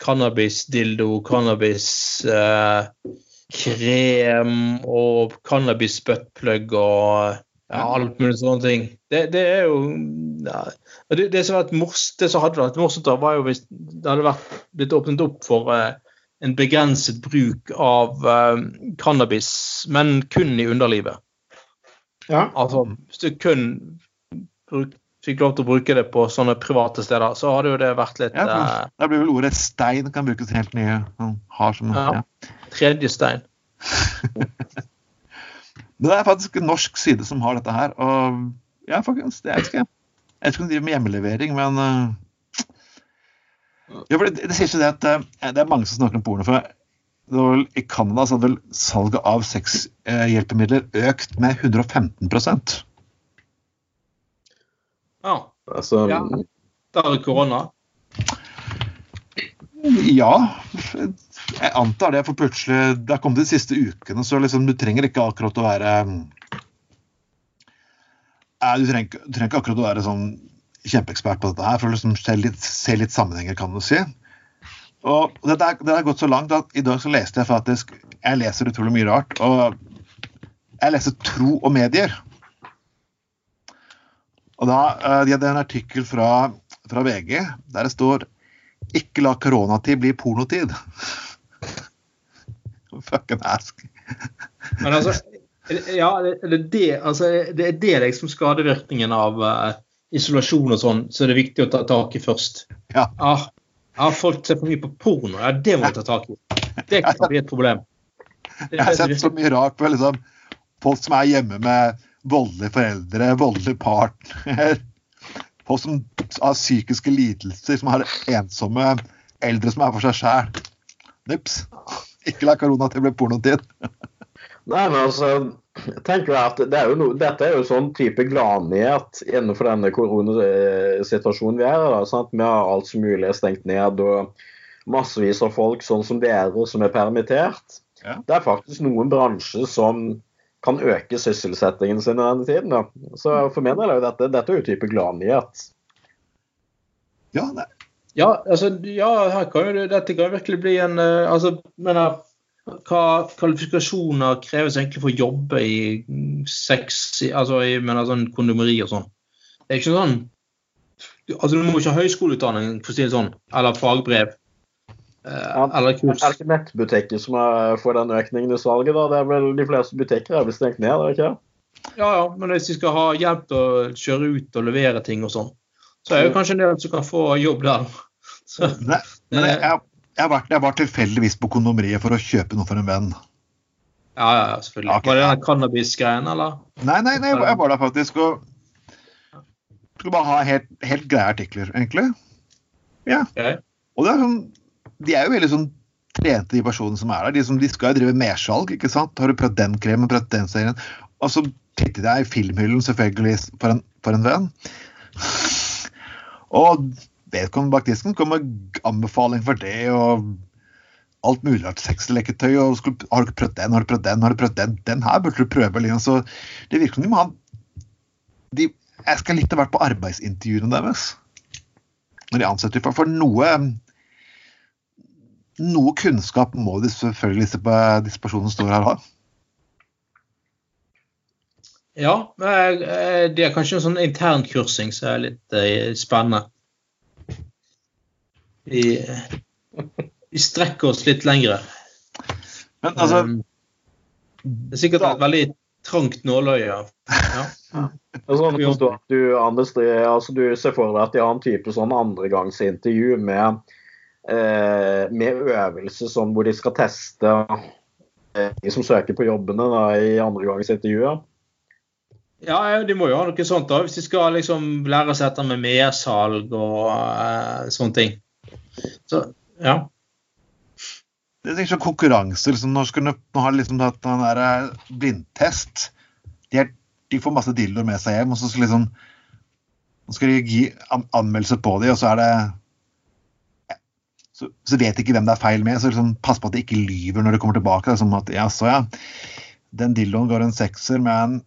Speaker 2: cannabis, det cannabis eh, krem og cannabis-buttplug og ja, alt mulig sånne ting. Det, det er jo ja, det, det, som hadde vært mors, det som hadde vært morsomt, da, var jo hvis det hadde vært blitt åpnet opp for eh, en begrenset bruk av eh, cannabis, men kun i underlivet.
Speaker 3: Ja.
Speaker 2: Altså, hvis du kun bruk, fikk lov til å bruke det på sånne private steder, så hadde jo det vært litt
Speaker 1: Ja,
Speaker 2: eh,
Speaker 1: Da blir vel ordet stein kan brukes helt nye. Har som,
Speaker 2: Ja.
Speaker 1: ja.
Speaker 2: tredje stein.
Speaker 1: Det er faktisk en norsk side som har dette her. Og ja, faktisk, det er ikke Jeg vet ikke om de driver med hjemmelevering, men uh, ja, for det, det sier ikke det at uh, det er mange som snakker om porno. for vel, I Canada så hadde vel salget av sexhjelpemidler økt med 115
Speaker 2: Ja.
Speaker 3: Altså,
Speaker 2: Ja. Da er det korona.
Speaker 1: Ja, jeg antar det. For plutselig Det har kommet de siste ukene, så liksom, du trenger ikke akkurat å være Nei, du, trenger, ikke- du trenger ikke akkurat å være sånn kjempeekspert på dette her for å liksom se litt, se litt sammenhenger, kan du si. Og det, det har gått så langt at i dag så leste jeg faktisk Jeg leser utrolig mye rart. Og jeg leser Tro og medier. Og da, eh, De hadde en artikkel fra, fra VG der det står ikke la koronatid bli pornotid. Fucking ask.
Speaker 2: Men altså, ja, det, det, altså, det er det liksom skadevirkningen av uh, isolasjon og sånn, så det er viktig å ta tak i først.
Speaker 1: Ja.
Speaker 2: Ja, ah, folk ser for mye på porno. Ja, det må vi ta tak i. Det kan bli et problem. Det,
Speaker 1: Jeg har sett så mye rart på liksom, folk som er hjemme med voldelige foreldre, voldelig partner. Folk som har psykiske lidelser, som har ensomme eldre som er for seg sjæl. Nips. Ikke la korona til å bli pornotid.
Speaker 3: Nei, men altså, jeg tenker at det er no, Dette er jo sånn type gladnyhet innenfor denne koronasituasjonen vi er i. Vi har alt som mulig stengt ned, og massevis av folk sånn som dere som er permittert.
Speaker 1: Ja.
Speaker 3: Det er faktisk noen bransjer som kan øke sysselsettingen sin i denne tiden. da. Så for min del er jo dette, dette er jo type gladnyhet.
Speaker 1: Ja, nei.
Speaker 2: Ja, altså, ja her kan jo, dette kan jo virkelig bli en uh, altså, mener, Hva kvalifikasjoner kreves egentlig for å jobbe i sex, i- altså i mener, sånn kondomeri og sånn? Det er ikke sånn altså Du må ikke ha høyskoleutdanning, for å si det sånn, eller fagbrev. Eh,
Speaker 3: Ja,
Speaker 2: eller
Speaker 3: Er det ikke nettbutikker som er, får den økningen i salget? da? Det er vel De fleste butikker er vel stengt ned, er det ikke?
Speaker 2: Ja, ja, men hvis de skal ha hjelp til å kjøre ut og levere ting og sånn, så er det kanskje en del som kan få jobb der. Så,
Speaker 1: Nei, men jeg, jeg, jeg, var, jeg var tilfeldigvis på kondomeriet for å kjøpe noe for en venn.
Speaker 2: ja, ja, ja, selvfølgelig.
Speaker 1: Okay.
Speaker 2: Var det den cannabis-greien, eller?
Speaker 1: Nei, nei, nei, jeg var der faktisk og skulle bare ha helt, helt greie artikler, egentlig.
Speaker 2: Ok.
Speaker 1: Og det er sånn, de er jo veldig sånn trente, de personene som er der. De, som, de skal jo drive mersalg, ikke sant. Har du prøvd den kremen, prøvd den serien? Og så tittet jeg i filmhyllen, selvfølgelig, for en, for en venn. Og vedkommende bak disken kom med anbefaling for det, og alt mulig rart sexleketøy. og skulle, Har du ikke prøvd den, har du prøvd den, har du prøvd den? Den her burde du prøve. Liksom. Så det virker som de må ha de, Jeg skal litt ha vært på arbeidsintervjuene deres. Når de ansetter folk. For noe noe kunnskap må de selvfølgelig disse, disse personene står her ha.
Speaker 2: Ja, eh, det er kanskje en sånn internkursing som er litt eh, spennende. Vi, vi, strekker oss litt lengre.
Speaker 1: Men altså um,
Speaker 2: Det er sikkert et veldig trangt nåløye. Ja.
Speaker 3: Sånn at du, Anders, altså, du ser for deg at de har en type sånn andregangsintervju med, eh, med øvelse sånn hvor de skal teste eh, de som søker på jobbene da, i andregangsintervjuet?
Speaker 2: Ja, de må jo ha noe sånt da, hvis de skal liksom lære seg dette med mersalg og uh, sånne ting. Så, ja.
Speaker 1: Det er sånn konkurranse. Liksom, nå skal du ha liksom den der eh, blindtest. De, er, de, får masse dildoer med seg hjem, og så skal, liksom, skal de gi an anmeldelse på dem, og så er det så, så vet ikke hvem det er feil med. så liksom, Pass på at de ikke lyver når de kommer tilbake. Som at, ja, så ja, Den dildoen går en sekser, men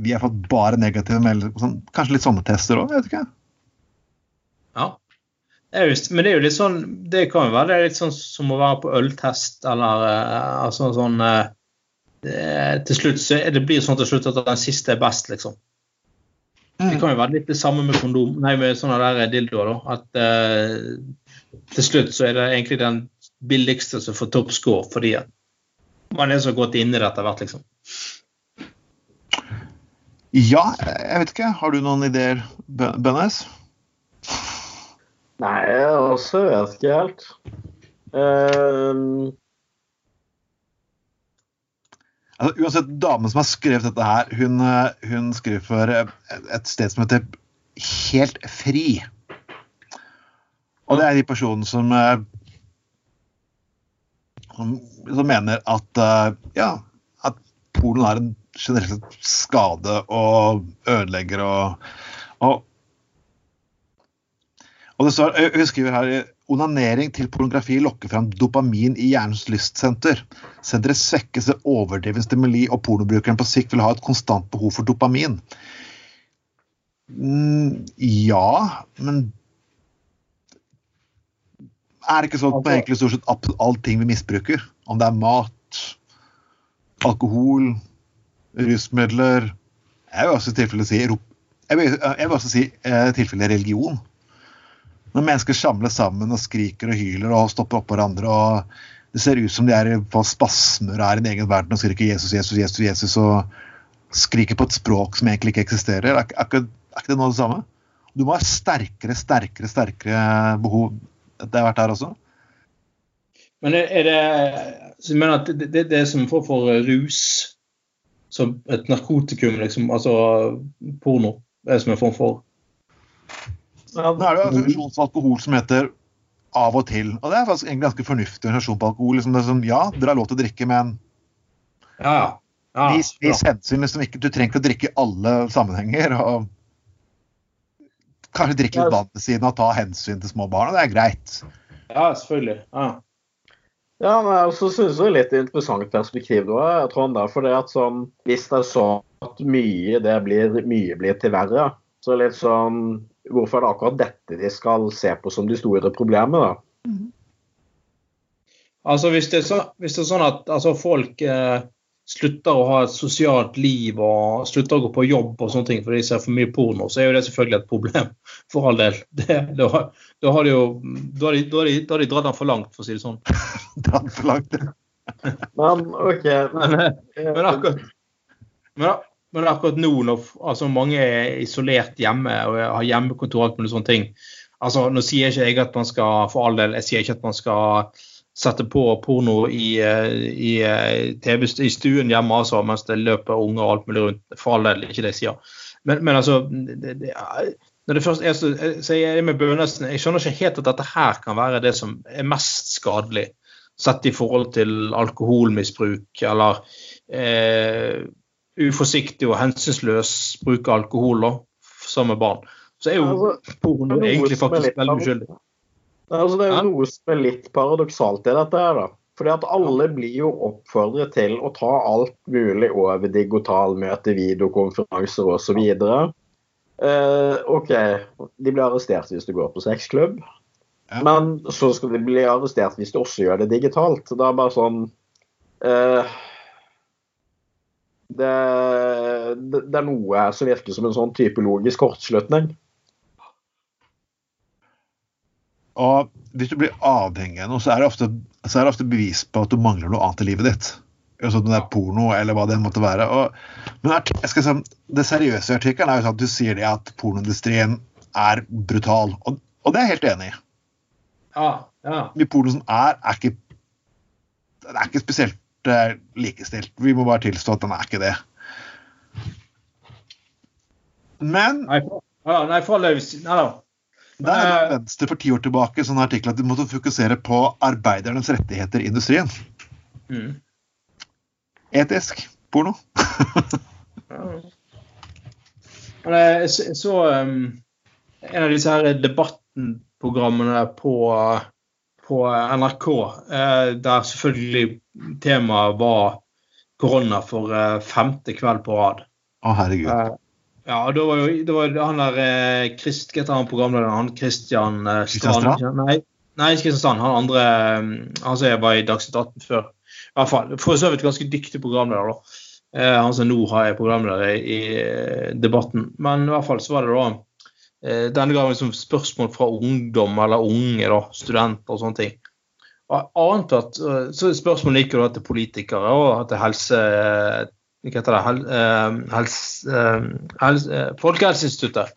Speaker 1: vi har fått bare negative meldinger. Sånn, kanskje litt sånne tester òg, vet ikke.
Speaker 2: Ja. Det just, men det er jo litt sånn Det kan jo være litt sånn som å være på øltest, eller uh, altså sånn uh, det, Til slutt så det blir sånn til slutt at den siste er best, liksom. Det kan jo være litt det samme med kondom, nei, med sånne der dildoer. da, At uh, til slutt så er det egentlig den billigste som får toppscore, fordi at man er så godt inne i det etter hvert, liksom.
Speaker 1: Ja, jeg vet ikke. Har du noen ideer, Bennes?
Speaker 3: Nei, jeg også vet ikke helt. Um...
Speaker 1: Altså, uansett, damen som har skrevet dette her, hun, hun skriver for et sted som heter Helt fri. Og det er de personene som, som, som mener at ja, at Polen er en generelt skade og ødelegger og, og og det står, Hun skriver her onanering til pornografi lokker fram dopamin i hjernens lystsenter. Senteret svekkes ved overdreven stimuli, og pornobrukeren på sikt vil ha et konstant behov for dopamin. Mm, ja, men er det ikke sånn på altså- egentlig stort sett allting vi misbruker? Om det er mat, alkohol, rusmidler Jeg vil også i tilfelle si jeg vil, jeg vil også si eh, tilfelle religion. Når mennesker samles sammen og skriker og hyler og stopper oppå hverandre og Det ser ut som de er på spasmer og er i en egen verden og skriker 'Jesus, Jesus, Jesus' Jesus, og skriker på et språk som egentlig ikke eksisterer. Er, er, er ikke det noe av det samme? Du må ha sterkere, sterkere, sterkere behov. Det har vært her også.
Speaker 2: Men er det så jeg mener at det, det, det som får for rus som et narkotikum, liksom, altså porno. Det er som en form for
Speaker 1: ja, Nå er det jo en funksjon som alkohol som heter Av og til. Og det er faktisk en ganske fornuftig organisasjon på alkohol. Liksom det er sånn, ja, dere har lov til å drikke, men
Speaker 2: ja, ja.
Speaker 1: vis, vis hensyn. Liksom ikke, du trenger ikke å drikke i alle sammenhenger. og Kanskje drikke litt vann ved siden av, ta hensyn til små barn. Det er greit.
Speaker 2: Ja, selvfølgelig. Ja.
Speaker 3: Ja, men så synes det er litt interessant perspektiv da, Trond. Da, for det at sånn, Hvis det er sånn at mye det blir, mye blir til verre, så litt sånn Hvorfor er det akkurat dette de skal se på som de store problemene, da? Mm.
Speaker 2: Altså Hvis det er, så, hvis det er sånn at altså, folk eh, slutter å ha et sosialt liv og slutter å gå på jobb og sånne ting fordi de ser for mye porno, så er jo det selvfølgelig et problem, for all del. Det, da, da, har de jo da har de, da har de, da har de dratt den for langt, for å si det sånn.
Speaker 1: dratt for langt, ja.
Speaker 3: men OK.
Speaker 2: Men, men, akkurat, men, men, akkurat, nå når altså, mange er isolert hjemme og har hjemmekontor og sånne ting altså, Nå sier ikke jeg at man skal for all del, jeg sier ikke at man skal sette på porno i, eh, i, eh, TV, i stuen hjemme altså, mens det løper unger og alt mulig rundt. For all del, ikke det jeg sier. Men, men altså det, det, når det først er så, så jeg er med Bønesen, jeg skjønner ikke helt at dette her kan være det som er mest skadelig, sett i forhold til alkoholmisbruk eller eh, uforsiktig og hensynsløs bruk av alkohol da, sammen med barn. Så er jo porno egentlig faktisk veldig uskyldig.
Speaker 3: Altså, det er jo noe som er litt paradoksalt i dette her, da. Fordi at alle blir jo oppfordret til å ta alt mulig over digitalmøte, videokonferanser osv. Eh, OK, de blir arrestert hvis du går på sexklubb.
Speaker 1: Ja.
Speaker 3: Men så skal de bli arrestert hvis du også gjør det digitalt. Det er bare sånn uh, det, det, det er noe som virker som en sånn type logisk kortslutning.
Speaker 1: Og hvis du blir avhengig av noe, så er, det ofte, så er det ofte bevis på at du mangler noe annet i livet ditt. Altså om det er porno eller hva det måtte være. Og, men si, det seriøse i artikkelen er jo sånn at du sier det at pornoindustrien er brutal. Og, og det er jeg helt enig i.
Speaker 2: Ja, ja.
Speaker 1: Mye porno som er, er ikke, den er ikke spesielt eh, likestilt. Vi må bare tilstå at den er ikke det. Men
Speaker 2: Nei, for, ja, nei, for Nei da.
Speaker 1: der er Venstre for ti år tilbake sånn artikkel at de måtte fokusere på arbeidernes rettigheter i industrien.
Speaker 2: Mm.
Speaker 1: Etisk porno.
Speaker 2: Jeg så, um, en av disse her debattenprogrammene på, på NRK, uh, der selvfølgelig temaet var korona for uh, femte kveld på rad.
Speaker 1: Å, herregud.
Speaker 2: Uh, ja, det da var jo det var han der eh, Christ, Hva heter han programlederen? Han Christian eh, Strand? Nei, nei, ikke Strand. Han andre eh, Han som var i Dagsnytt 18 før. I hvert fall, For så vidt ganske dyktig programleder, da. Eh, han som nå har jeg programleder i, i eh, debatten. Men i hvert fall så var det da eh, denne gangen liksom spørsmål fra ungdom eller unge, da, studenter og sånne ting. Og annet at, eh, så Spørsmålet gikk jo da til politikere og til helse... Hva heter det? Hel, eh, helse, hels, eh, Folkehelseinstituttet.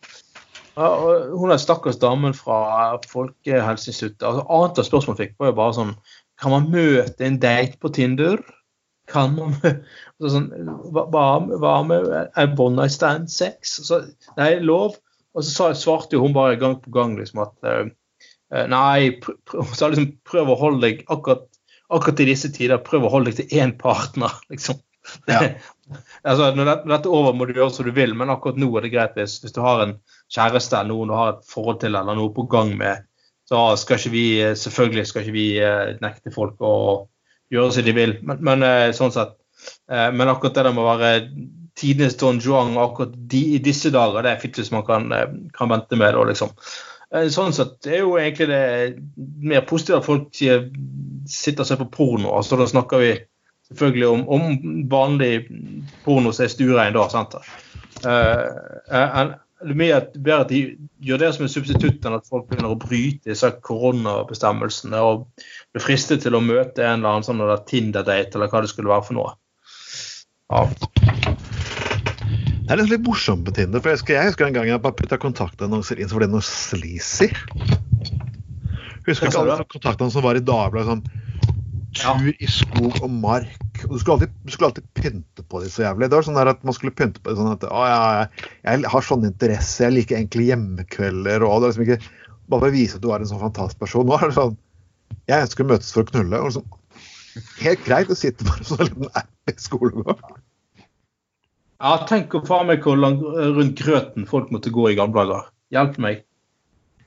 Speaker 2: Ja, og hun er stakkars damen fra Folkehelseinstituttet. Altså, annet av spørsmålet fikk, var jo bare sånn Kan man møte en date på Tinder? Kan man altså, sånn, hva, hva- med en one night stand sex? Så, nei, lov. Og så svarte hun bare gang på gang liksom at eh, eh, Nei, pr pr hun sa liksom prøv å holde deg akkurat, akkurat i disse tider, prøv å holde deg til én partner, liksom.
Speaker 1: Ja.
Speaker 2: altså, når dette er over, må du gjøre som du vil, men akkurat nå er det greit hvis, hvis du har en kjæreste eller noen du har et forhold til eller noe på gang med, så skal ikke vi eh, selvfølgelig skal ikke vi eh, nekte folk å gjøre som de vil. Men, men eh, sånn sett Men akkurat det der med å være tidenes Don Juan akkurat de, i disse dager, det er fint hvis man kan, kan vente med det, liksom. Sånn sett er jo egentlig det mer positivt at folk sitter og ser på porno. altså Da snakker vi selvfølgelig om, om vanlig porno som er stuerein, da. sant? Eh, er mye at- de gjør det som en substitutt, enn at folk begynner å bryte disse koronabestemmelsene og blir fristet til å møte en eller annen sånn Tinder-date, eller hva det skulle være for noe. Ja.
Speaker 1: Det er litt, morsomt på Tinder. for Jeg husker, jeg husker en gang jeg bare putta kontaktannonser inn, så var det noe sleazy. Husker ikke alle kontaktene som var i Dagbladet sånn
Speaker 2: Ja.
Speaker 1: Tur i skog og mark. Og du skulle alltid, du skulle alltid pynte på dem så jævlig. Det var sånn at man skulle pynte på det sånn at å, ja, jeg, jeg har sånne interesser, jeg liker egentlig hjemmekvelder og det er liksom ikke Bare for å vise at du er en sånn fantastisk person. Nå er det sånn Jeg ønsker å møtes for å knulle. Og liksom, helt greit, å sitte bare en sånn liten app i skolegården.
Speaker 2: ja, tenk å faen meg hvor langt rundt grøten folk måtte gå i gamle dager. Hjelp meg.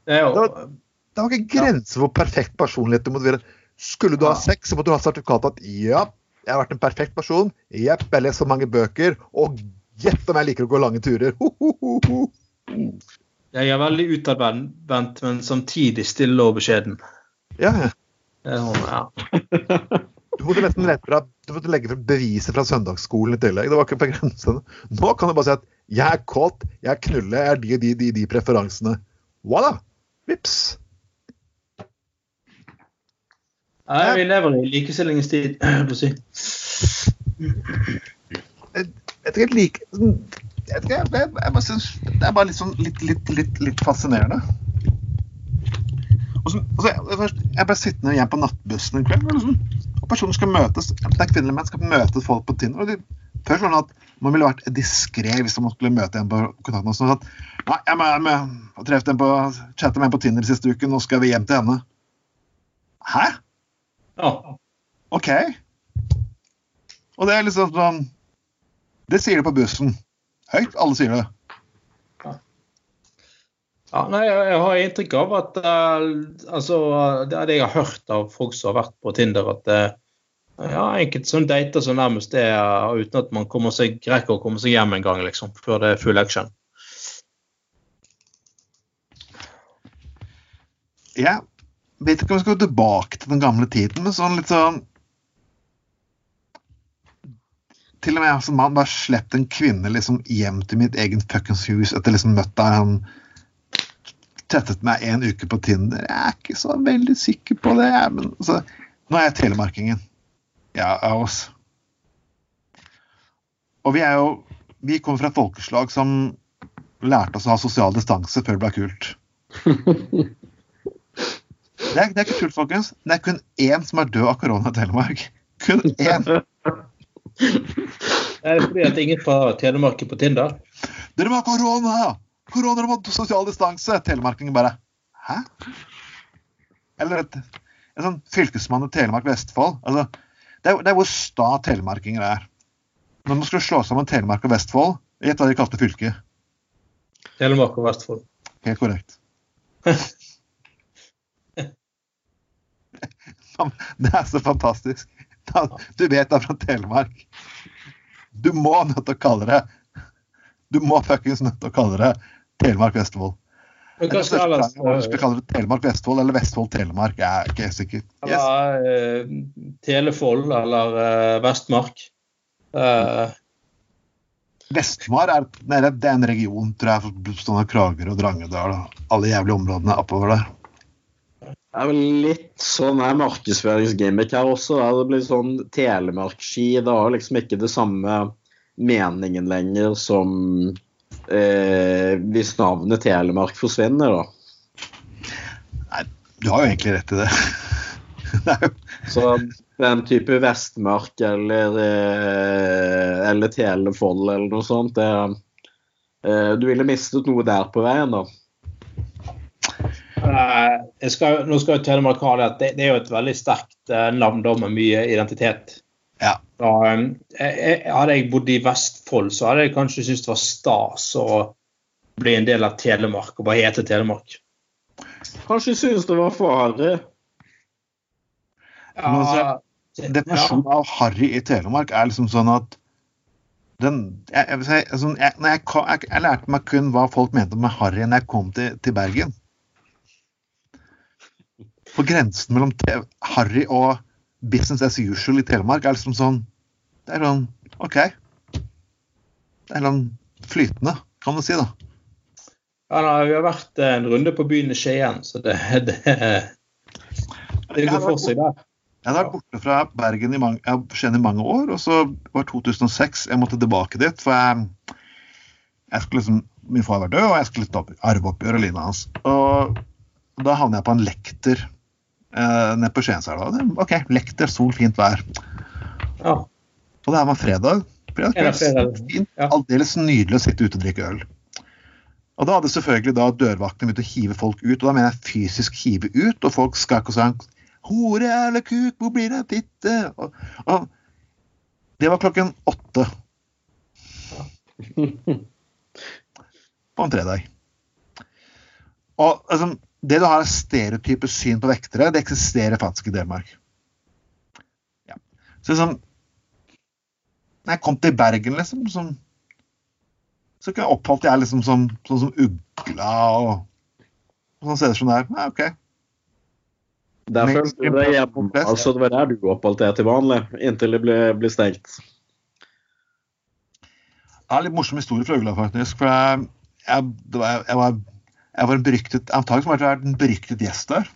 Speaker 2: Det er jo
Speaker 1: Det var ikke grenser for perfekt personlighet du måtte være. Skulle du ha sex, så måtte du ha sertifikat at ja, jeg har vært en perfekt person. Jepp, jeg har lest så mange bøker. Og gjett om jeg liker å gå lange turer. Ho, ho, ho.
Speaker 2: Jeg er veldig utadvendt, men samtidig stille og beskjeden.
Speaker 1: Ja, ja.
Speaker 2: Sånn, ja.
Speaker 1: Du måtte nesten fra, du måtte legge frem beviset fra søndagsskolen i tillegg. Det var ikke på grensen. Nå kan du bare si at 'jeg er kåt, jeg knuller, jeg har de og de, de, de preferansene'. Voilà! Vips.
Speaker 2: Nei, vi lever i likestillingens tid, på å si.
Speaker 1: jeg like, jeg, jeg, jeg, jeg bare det er bare litt, sånn, litt, litt, litt, litt fascinerende. Og så, og så, jeg, jeg ble sittende igjen på nattbussen en kveld, liksom, og personen skal møtes, det er kvinnelige menn skal møte folk på Tinder. og de, Før sånn at man ville vært diskré hvis man skulle møte en på kontakten. Og Sånn at, Nei, jeg må, jeg må, jeg på, chattet med en på Tinder siste uken, nå skal vi hjem til henne. Hæ?
Speaker 2: Ja.
Speaker 1: OK. Og det er liksom sånn Det sier de på bussen. Høyt. Alle sier det.
Speaker 2: Ja, nei, jeg har inntrykk av at uh, altså, det er det jeg har hørt av folk som har vært på Tinder, at uh, ja, enkelte sånn dater som nærmest er uh, uten at man kommer seg, rekker å komme seg hjem en gang, liksom, før det er full action.
Speaker 1: Jeg vet ikke om vi skal gå tilbake til den gamle tiden, men sånn litt sånn Til og med jeg som mann bare slept en kvinne liksom hjem til mitt egen fuckings hus etter liksom møtt deg han tettet meg en uke på Tinder. Jeg er ikke så veldig sikker på det. Men altså, nå er jeg telemarkingen. Ja, av oss. Og vi er jo Vi kommer fra et folkeslag som lærte oss å ha sosial distanse før det ble kult. Det er, det er ikke tull, folkens. Det er kun én som er død av korona i Telemark. Kun én.
Speaker 2: Er fordi at ingen fra Telemark er på Tinder?
Speaker 1: Dere må ha korona! Korona dere må ha sosial distanse! Telemarkingen bare Hæ? Eller et, en sånn fylkesmann i Telemark-Vestfold. Altså, det, er, det er hvor sta telemarkinger er. Når man skulle slå sammen Telemark og Vestfold, gjett hva de kalte fylket.
Speaker 2: Telemark og Vestfold.
Speaker 1: Helt korrekt. Det er så fantastisk. Du vet det er fra Telemark. Du må nødt til å kalle det Du må fuckings nødt til å kalle det Telemark Vestfold.
Speaker 2: Men hva skal
Speaker 1: Om du skal kalle det Telemark Vestfold eller Vestfold Telemark, jeg er ikke sikker. Yes.
Speaker 2: Eller uh, Telefold eller uh, Vestmark. Uh.
Speaker 1: Vestmar er, nei, det er en region, tror jeg, bestående av Kragerø og Drangedal og alle jævlige områdene oppover der.
Speaker 3: Det er vel litt sånn er markedsføringsgimmick her også. Det blir sånn Telemark-ski. Det har liksom ikke det samme meningen lenger som eh, hvis navnet Telemark forsvinner, da.
Speaker 1: Nei, Du har jo egentlig rett i det.
Speaker 3: Så den type Vestmark eller, eh, eller Telefold eller noe sånt, det eh, Du ville mistet noe der på veien, da.
Speaker 2: Eh, jeg skal, nå skal Telemark ha det at det, det er jo et veldig sterkt eh, navn da med mye identitet.
Speaker 1: Ja.
Speaker 2: Da, eh, jeg, jeg, hadde jeg bodd i Vestfold, så hadde jeg kanskje syntes det var stas å bli en del av Telemark og bare hete Telemark.
Speaker 3: Kanskje synes det var for harry.
Speaker 1: Ja, altså, Definisjonen av harry i Telemark er liksom sånn at den, jeg, jeg, jeg, jeg, jeg lærte meg kun hva folk mente med harry når jeg kom til, til Bergen. På grensen mellom TV, harry og business as usual i Telemark er liksom sånn Det er sånn OK. Det er sånn flytende, kan du si, da.
Speaker 2: Ja, da, vi har vært en runde på byen i Skien, så det, det, det går for seg der.
Speaker 1: Jeg har vært borte fra Bergen i mange, Skien i mange år, og så var 2006 jeg måtte tilbake dit. For jeg, jeg skulle liksom, min far var død, og jeg skulle arve opp og hans. Og da havnet jeg på en lekter eh, nede på Skienselva. OK, lekter, sol, fint vær.
Speaker 2: Ja.
Speaker 1: Og det her var fredag. fredag kveld,
Speaker 2: fredag.
Speaker 1: Fint,
Speaker 2: Ja.
Speaker 1: Aldeles nydelig å sitte ute og drikke øl. Og da hadde selvfølgelig da dørvaktene begynt å hive folk ut, og da mener jeg fysisk hive ut, og folk skakk og sang 'Hore eller kuk, hvor blir det av fitte?' Og, og det var klokken åtte på en tredag. Og altså, det du har av stereotype syn på vektere, det eksisterer faktisk i Danmark. Ja. Så liksom Når jeg kom til Bergen, liksom, som, så oppfalte jeg liksom som, sånn som ugla og, og sånne steder som det er. Ja, OK.
Speaker 3: Der det, hjemme. Altså, det var der du oppholdt deg til vanlig, inntil det ble, ble stengt.
Speaker 1: Det er en litt morsom historie fra Ugla, faktisk. For jeg, jeg, var, jeg, var, jeg var en beryktet Antakelig har vært en beryktet gjest der.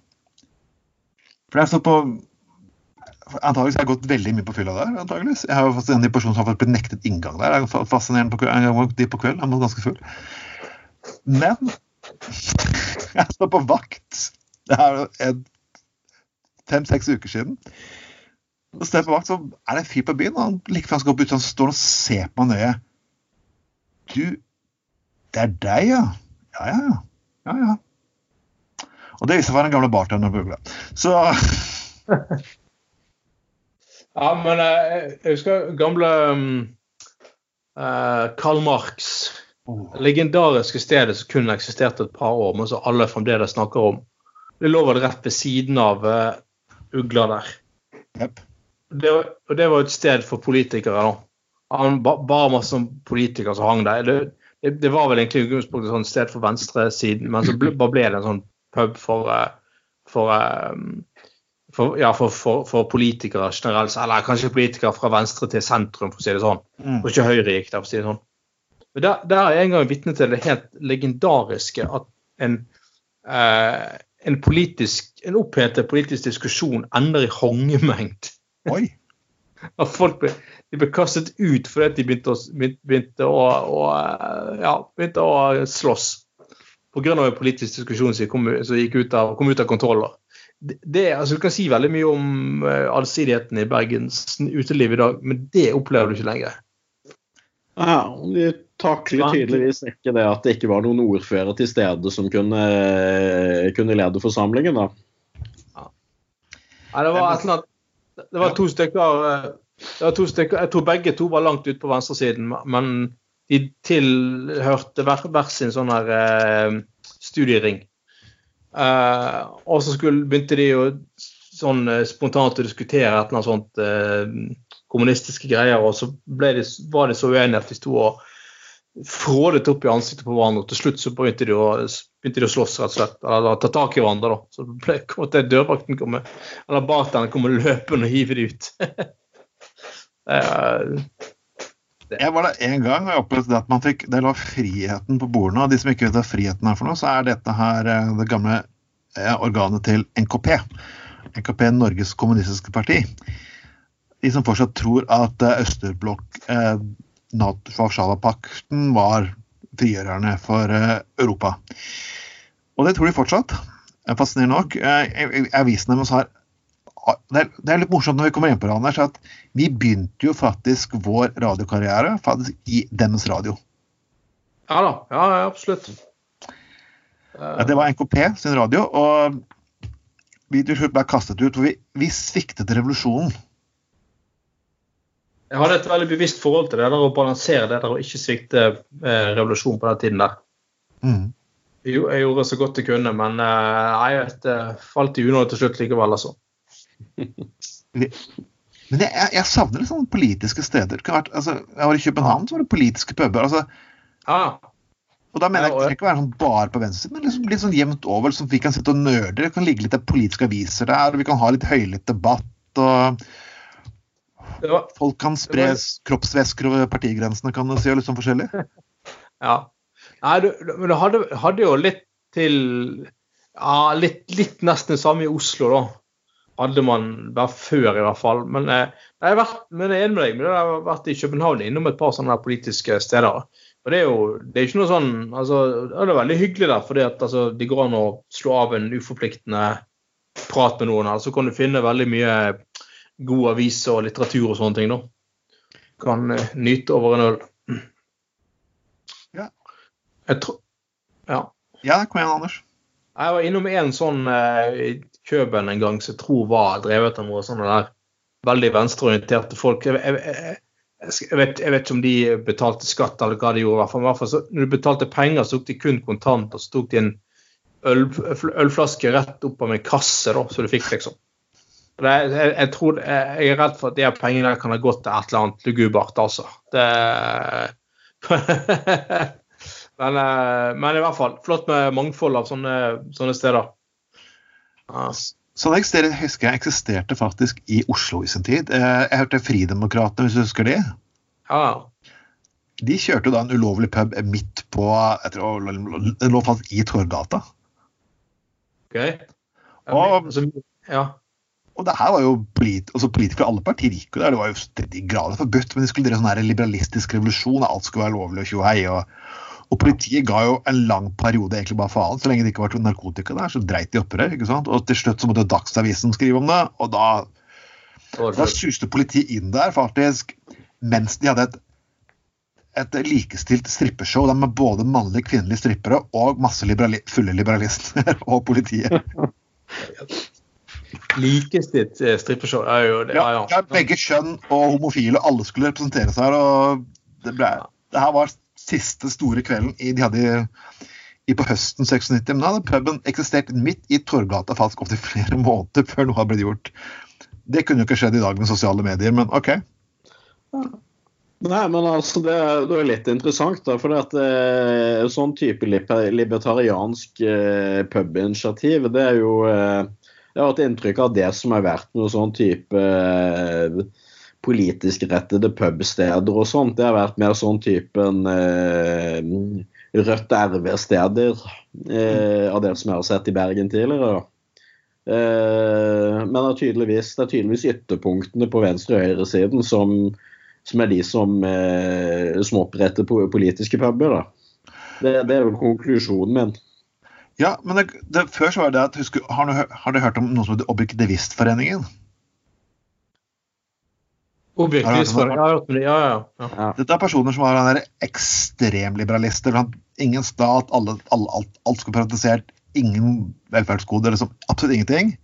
Speaker 1: For jeg står på Antakeligvis har jeg gått veldig mye på fylla der. antageligvis. Jeg har jo en de personene som har blitt nektet inngang der. Jeg er fascinerende på en gang de på kveld. Han var ganske full. Men jeg står på vakt. Det er fem-seks uker siden. Og står på vakt, så er det en fyr på byen, og han like før han skal opp ut, han står og ser på meg nøye. Du, det er deg, ja? Ja, ja, ja. Ja, ja. Og det viser seg å være den gamle bartenderen på Ugla. Så
Speaker 2: Ja, men jeg, jeg husker gamle um, uh, Karl Marx
Speaker 1: Oh.
Speaker 2: legendariske stedet som kun eksisterte et par år, men som alle fremdeles snakker om. Det lå vel rett ved siden av uh, Ugla der.
Speaker 1: Yep.
Speaker 2: Det, og det var et sted for politikere. da. Han ba, bare masse politikere som hang der. Det, det, det var vel egentlig utgangspunktet et sånt sted for venstresiden, men så ble, bare ble det en sånn pub for, eh, for, eh, for, ja, for, for, for politikere generelt. Eller kanskje politikere fra venstre til sentrum, for å si det sånn.
Speaker 1: Mm.
Speaker 2: Og ikke Høyre gikk der, for å si det sånn. Men der, der er jeg en gang vitne til det helt legendariske at en, eh, en, politisk, en opphetet politisk diskusjon ender i hongemengd.
Speaker 1: Oi.
Speaker 2: At folk ble, de ble kastet ut fordi de begynte å, begynte, å, å, eh, ja, begynte å slåss. Pga. en politisk diskusjon som kom, som gikk ut av, kom ut av kontroll. Det, det, altså, du kan si veldig mye om eh, allsidigheten i Bergens uteliv i dag, men det opplever du ikke lenger.
Speaker 3: Ja, De takler tydeligvis ikke det at det ikke var noen ordfører til stede som kunne, kunne lede forsamlingen. da.
Speaker 2: Nei, det var et eller annet Det var to stykker eh, to stykker, Jeg tror begge to var langt ute på venstresiden, men de tilhørte hver, hver sin sånn her eh, studiering. Eh, og så skulle, begynte de jo sånn eh, spontant å diskutere et eller annet sånt eh, kommunistiske greier, og så de, var de så uenige at de sto og frådet opp i ansiktet på hverandre. og Til slutt så begynte de å, begynte de å slåss, rett og slett. Eller ta tak i hverandre. da. Så ble, måtte dørvakten komme, eller bartenderen komme løpende og hive de ut. det.
Speaker 1: Jeg var der en gang og jeg opplevde at man fikk del av friheten på bordene. Og de som ikke vet hva friheten er for noe, så er dette her eh, det gamle eh, organet til NKP. NKP Norges Kommunistiske Parti. De som fortsatt tror at eh, Østerblokk, Nato-Warszawa-pakten, var frigjørerne for eh, Europa. Og det tror de fortsatt. Eh, Fascinerende nok. Eh, Avisen deres har det er, det litt morsomt når vi kommer inn på det, Anders, at vi begynte jo faktisk vår radiokarriere faktisk i deres radio.
Speaker 2: ja da. Ja, ja, absolutt.
Speaker 1: Ja, Det var NKP sin radio, og vi til slutt ble kastet ut. For vi, vi sviktet revolusjonen.
Speaker 2: Jeg hadde et veldig bevisst forhold til det der å balansere det der og ikke svikte eh, revolusjonen på den tiden der.
Speaker 1: Mm.
Speaker 2: Jo, Jeg gjorde så godt jeg kunne, men eh, nei, det falt i unåde til slutt likevel, altså.
Speaker 1: Men jeg, jeg, jeg savner litt sånne politiske steder. Vært, altså, jeg var i København, så var det politiske puber. Altså,
Speaker 2: ah.
Speaker 1: og da mener jeg jeg ikke være sånn bare på venstresiden, men liksom, litt sånn jevnt over, Liksom, vi kan sitte og nerde. Det kan ligge litt av politiske aviser der, og vi kan ha litt høylytt debatt. og
Speaker 2: var,
Speaker 1: Folk kan spre kroppsvæsker over partigrensene, kan du si, litt sånn forskjellig.
Speaker 2: ja. Nei, du, men du hadde, hadde jo litt til Ja, litt, litt nesten det samme i Oslo, da. Hadde man vært før, i hvert fall. Men eh, jeg, har vært, men jeg er enig med deg. Men jeg har vært i København innom et par sånne politiske steder. Og det er jo det er ikke noe sånn altså, Det er veldig hyggelig der, fordi at altså, det går an å slå av en uforpliktende prat med noen. Så kan du finne veldig mye god aviser og litteratur og sånne ting. da. Kan eh, nyte over en øl.
Speaker 1: Ja.
Speaker 2: Jeg tror Ja.
Speaker 1: Ja, kom igjen, Anders.
Speaker 2: Jeg var innom en sånn eh, Køben en gang som jeg tror var drevet av noe sånne der veldig venstreorienterte folk. Jeg, jeg, jeg, vet, jeg vet ikke om de betalte skatt eller hva de gjorde. i hvert fall så, når du betalte penger, så tok de kun kontant, og så tok de en øl, ølflaske rett opp av en kasse, da, så du fikk, liksom. Jeg, jeg, tror, jeg, jeg er redd for at de pengene kan ha gått til et eller annet lugubert, altså. Det men, eh, men i hvert fall, flott med mangfold av sånne, sånne steder. Ja.
Speaker 1: Sånne steder husker jeg eksisterte faktisk i Oslo i sin tid. Eh, Jeg hørte Fridemokratene, hvis du husker det.
Speaker 2: ja.
Speaker 1: De kjørte jo da en ulovlig pub midt på jeg tror, Den lå faktisk i Torgata.
Speaker 2: Okay.
Speaker 1: Og-
Speaker 2: altså, ja.
Speaker 1: Og det her var jo polit altså politikere alle partier gikk jo der. Det var jo til de grader forbudt, men de skulle drive sånn her liberalistisk revolusjon. Alt skulle være lovlig og tjohei. Og, og politiet ga jo en lang periode egentlig bare faen. Så lenge det ikke var narkotika der, så dreit de opprør. ikke sant? Og til slutt så måtte Dagsavisen skrive om det, og da, da suste politiet inn der faktisk mens de hadde et et likestilt strippeshow der med både mannlige og kvinnelige strippere og masse liberali fulle liberalister og politiet.
Speaker 2: Likestilt eh, strippeshow er jo det. Ja,
Speaker 1: Ja,
Speaker 2: ja.
Speaker 1: ja, begge kjønn og homofile, alle skulle representere seg her. og Det, ble, det her var siste store kvelden i, de hadde i, i på høsten 96. Men da hadde puben eksistert midt i Torgata faktisk opptil flere måneder før noe hadde blitt gjort. Det kunne jo ikke skjedd i dag med sosiale medier, men OK.
Speaker 3: Nei, men altså, det, det er litt interessant, da. For at eh, sånn type libertariansk eh, pubinitiativ, det er jo eh, Jeg har hatt inntrykk av det som har vært noe sånn type eh, politisk rettede pubsteder og sånt. Det har vært mer sånn typen eh, Rødt RV-steder eh, av det som jeg har sett i Bergen tidligere. Eh, men det er, tydeligvis, det er tydeligvis ytterpunktene på venstre- og høyresiden som, som er de som, eh, som oppretter politiske puber. Det, det er vel konklusjonen min.
Speaker 1: Ja, men det, det, før så var det at husker, har, du, har du hørt om noe som heter Objektivistforeningen?
Speaker 2: Objektivistforeningen. Ja, ja, ja.
Speaker 1: Dette er personer som var ekstremliberalister. Ingen stat, alle, alle, alt, alt skulle privatisert, ingen velferdsgoder, liksom absolutt ingenting.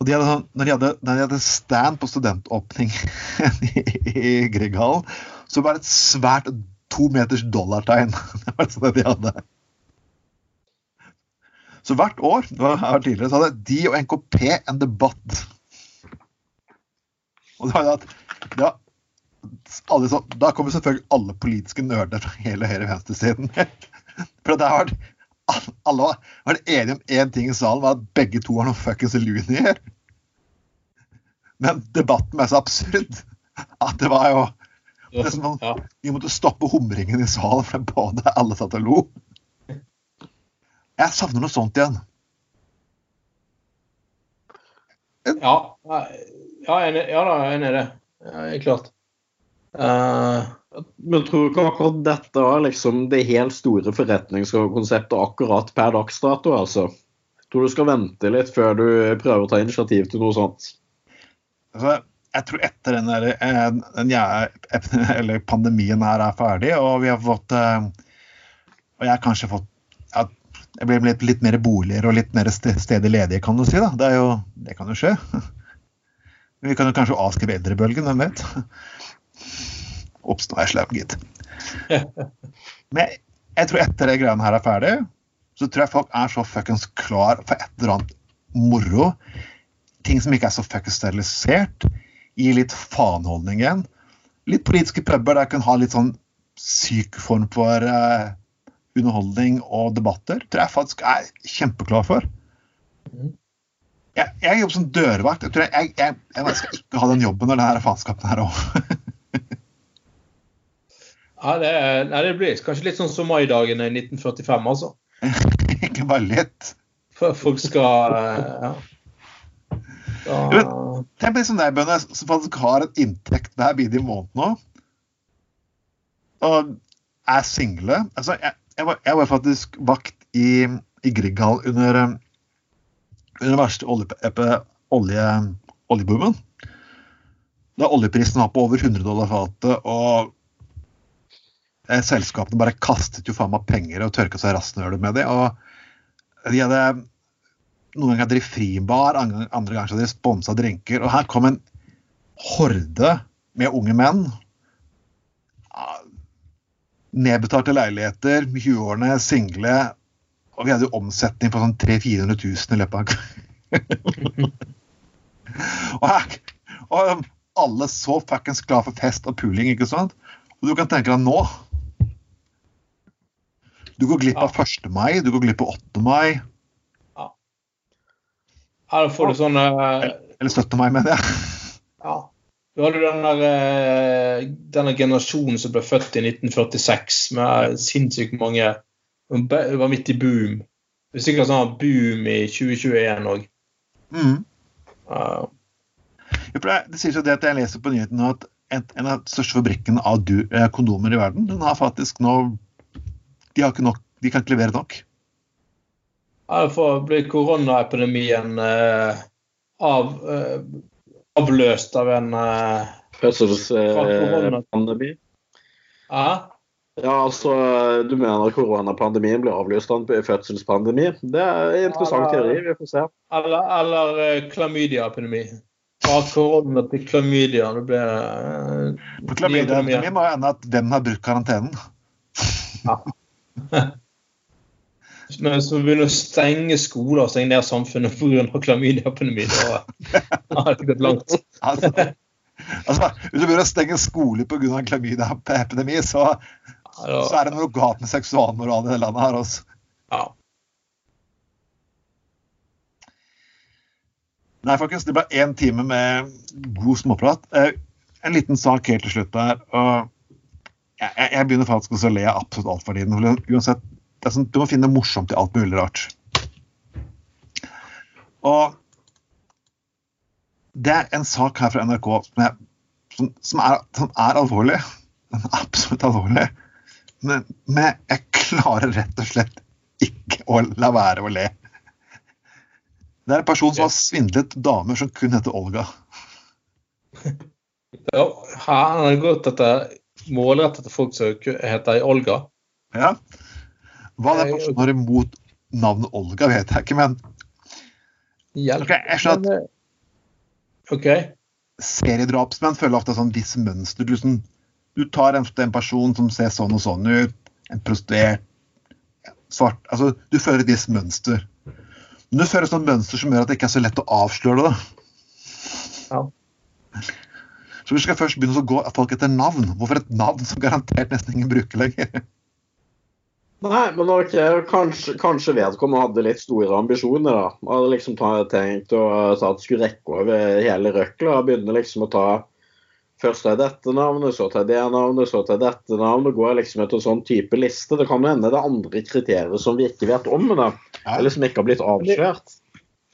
Speaker 1: Og de hadde, sånn, når, de hadde, når de hadde stand på studentåpning i, i Grieghallen, så var det et svært to meters dollartegn. Det var sånn de hadde. Så hvert år var tidligere, så hadde de og NKP en debatt. Og da, da, var alle så, da kommer selvfølgelig alle politiske nerder fra hele høyre- og venstresiden. For det har vært alle har vært enige om én ting i salen, var at begge to har noen fuckings loonier. Men debatten er så absurd at det var jo det som
Speaker 2: Ja.
Speaker 1: Vi måtte stoppe humringen i salen, for både alle satt og lo. Jeg savner noe sånt igjen.
Speaker 2: Ja, ja, enig, ja da, jeg er enig i det. Ja, klart. Uh,
Speaker 3: Men tror du ikke akkurat dette er liksom det helt store forretningskonseptet akkurat per dags dato, altså? Tror du skal vente litt før du prøver å ta initiativ til noe sånt?
Speaker 1: Altså, jeg tror etter den, der, eh, den eller pandemien her er ferdig, og vi har fått eh, Og jeg har kanskje fått Det blir litt, litt mer boliger og litt mer ste- steder ledige, kan du si. da. Det, er jo, det kan jo skje. Vi kan jo kanskje avskrive eldrebølgen, hvem vet. Ops, nå er jeg slem, gitt. Men jeg tror etter det greiene her er ferdig, så tror jeg folk er så fuckings klar for et eller annet moro. Ting som ikke er så fuckings sterilisert. Gi litt faneholdning igjen. Litt politiske puber der jeg kan ha litt sånn syk form for eh, underholdning og debatter. Tror jeg faktisk er kjempeklar for.
Speaker 2: Mhm.
Speaker 1: Jeg, jeg jobber som dørvakt. Jeg, tror jeg, jeg, jeg, skal ikke ha den jobben når det her faenskapet her over.
Speaker 2: ja, det, er- nei, det blir kanskje litt sånn som maidagene i 1945, altså.
Speaker 1: ikke bare litt.
Speaker 2: For folk skal eh, Ja. Da,
Speaker 1: Tenk på de som deg, Bønne, som faktisk har en inntekt hver bidige måned nå. Og er single. Altså, jeg, jeg, var, jeg var faktisk vakt i, i Grieghall under, eh, under den verste olje, olje, oljeboomen. Da oljeprisen var på over 100 dollar fatet, og eh, selskapene bare kastet jo faen meg penger og tørka seg rasshølet med det. Og de hadde noen ganger hadde de fribar, andre ganger hadde de sponsa drinker. Og her kom en horde med unge menn. Ja, Nedbetalte leiligheter, 20-årene, single. Og vi hadde jo omsetning på sånn 300 000-400 000 i løpet av og, her, og alle så fuckings glad for fest og puling, ikke sant? Og du kan tenke deg nå Du går glipp av 1. mai, du går glipp av 8. mai.
Speaker 2: her får du sånn
Speaker 1: Eller 17. mai, mener jeg.
Speaker 2: Ja. Du hadde den der, eh, denne generasjonen som ble født i 1946 med sinnssykt mange Det var midt i boom. Det er sikkert sånn boom i 2021 òg.
Speaker 1: Mm. Uh. det, det sier seg det at jeg leser på nyhetene at en, av de største fabrikkene av du, eh, kondomer i verden, den har faktisk nå De har ikke nok, de kan ikke levere nok.
Speaker 2: Ja, for blir bli koronaepidemien eh, av, eh, avløst av en uh,
Speaker 3: Fødselspandemi?
Speaker 2: ja,
Speaker 3: Ja, altså, du mener koronapandemien blir avløst av en fødselspandemi? Det er en interessant
Speaker 2: eller,
Speaker 3: teori. Vi får se.
Speaker 2: Eller, eller eh, klamydiaepidemi. Fra korona til klamydia. Det blir uh,
Speaker 1: På Klamydia-epidemien var jo enda at hvem har brukt karantenen?
Speaker 2: Ja. Men så begynner å stenge skoler og stenge ned samfunnet pga. klamydiaepidemi, da har det gått langt.
Speaker 1: Altså, altså, hvis du begynner å stenge skoler pga. klamydiaepidemi, så,
Speaker 2: Ja,
Speaker 1: så er det noe galt med seksualmoralen i det landet her også.
Speaker 2: ja.
Speaker 1: Nei, folkens, det ble én time med god småprat. Eh, En liten sak helt til slutt der. og jeg, jeg begynner faktisk å le av absolutt alt for tiden. Uansett, sånn, Du må finne det morsomt i alt mulig rart. Og det er en sak her fra NRK som, jeg, som, som, er, som er alvorlig. Den er absolutt alvorlig. Men, men jeg klarer rett og slett ikke å la være å le. Det er en person som har svindlet damer som kun heter Olga.
Speaker 2: Ja, han har gått etter målrettet folk som heter Olga.
Speaker 1: Ja. Hva er personen har imot navnet Olga, vet jeg ikke, men
Speaker 2: Hjelp.
Speaker 1: Ok, jeg skjønner
Speaker 2: at okay. OK.
Speaker 1: seriedrapsmenn føler ofte sånn viss mønster. Du, liksom, du tar en, en person som ser sånn og sånn ut, en prostituert, svart altså Du føler et visst mønster. Men du føler et sånt mønster som gjør at det ikke er så lett å avsløre det.
Speaker 2: Ja.
Speaker 1: Så vi skal først begynne å gå folk etter navn. Hvorfor et navn som garantert nesten ingen bruker lenger?
Speaker 3: Nei, men ok, kanskje, kanskje vedkommende hadde litt store ambisjoner. da. Hadde liksom tenkt å at skulle rekke over hele røkla. og Begynne liksom å ta Først tar jeg dette navnet, så tar jeg det navnet, så tar jeg dette navnet. Går liksom etter sånn type liste. Det kan jo hende det er andre kriterier som vi ikke vet om, da. Eller som ikke har blitt avslørt.